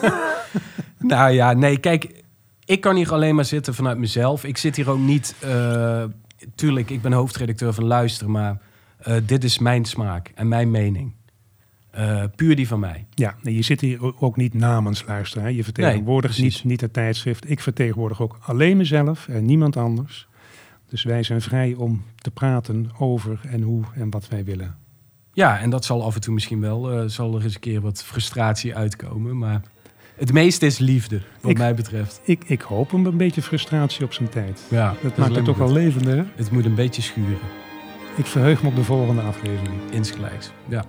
nou ja, nee, kijk, ik kan hier alleen maar zitten vanuit mezelf. Ik zit hier ook niet. eh, tuurlijk, ik ben hoofdredacteur van Luister, maar eh, dit is mijn smaak en mijn mening. Eh, puur die van mij. ja, nee, je zit hier ook niet namens luisteren. Hè? Je vertegenwoordigt niet, niet het tijdschrift. Ik vertegenwoordig ook alleen mezelf en niemand anders. Dus wij zijn vrij om te praten over en hoe en wat wij willen. Ja, en dat zal af en toe misschien wel. zal er eens een keer wat frustratie uitkomen. Maar het meeste is liefde, wat Ik- mij betreft. Ik, ik hoop een, een beetje frustratie op zijn tijd. Ja, Dat maakt het toch wel levender. hè? Het moet een beetje schuren, Ik verheug me op de volgende aflevering. insgelijks. Ja.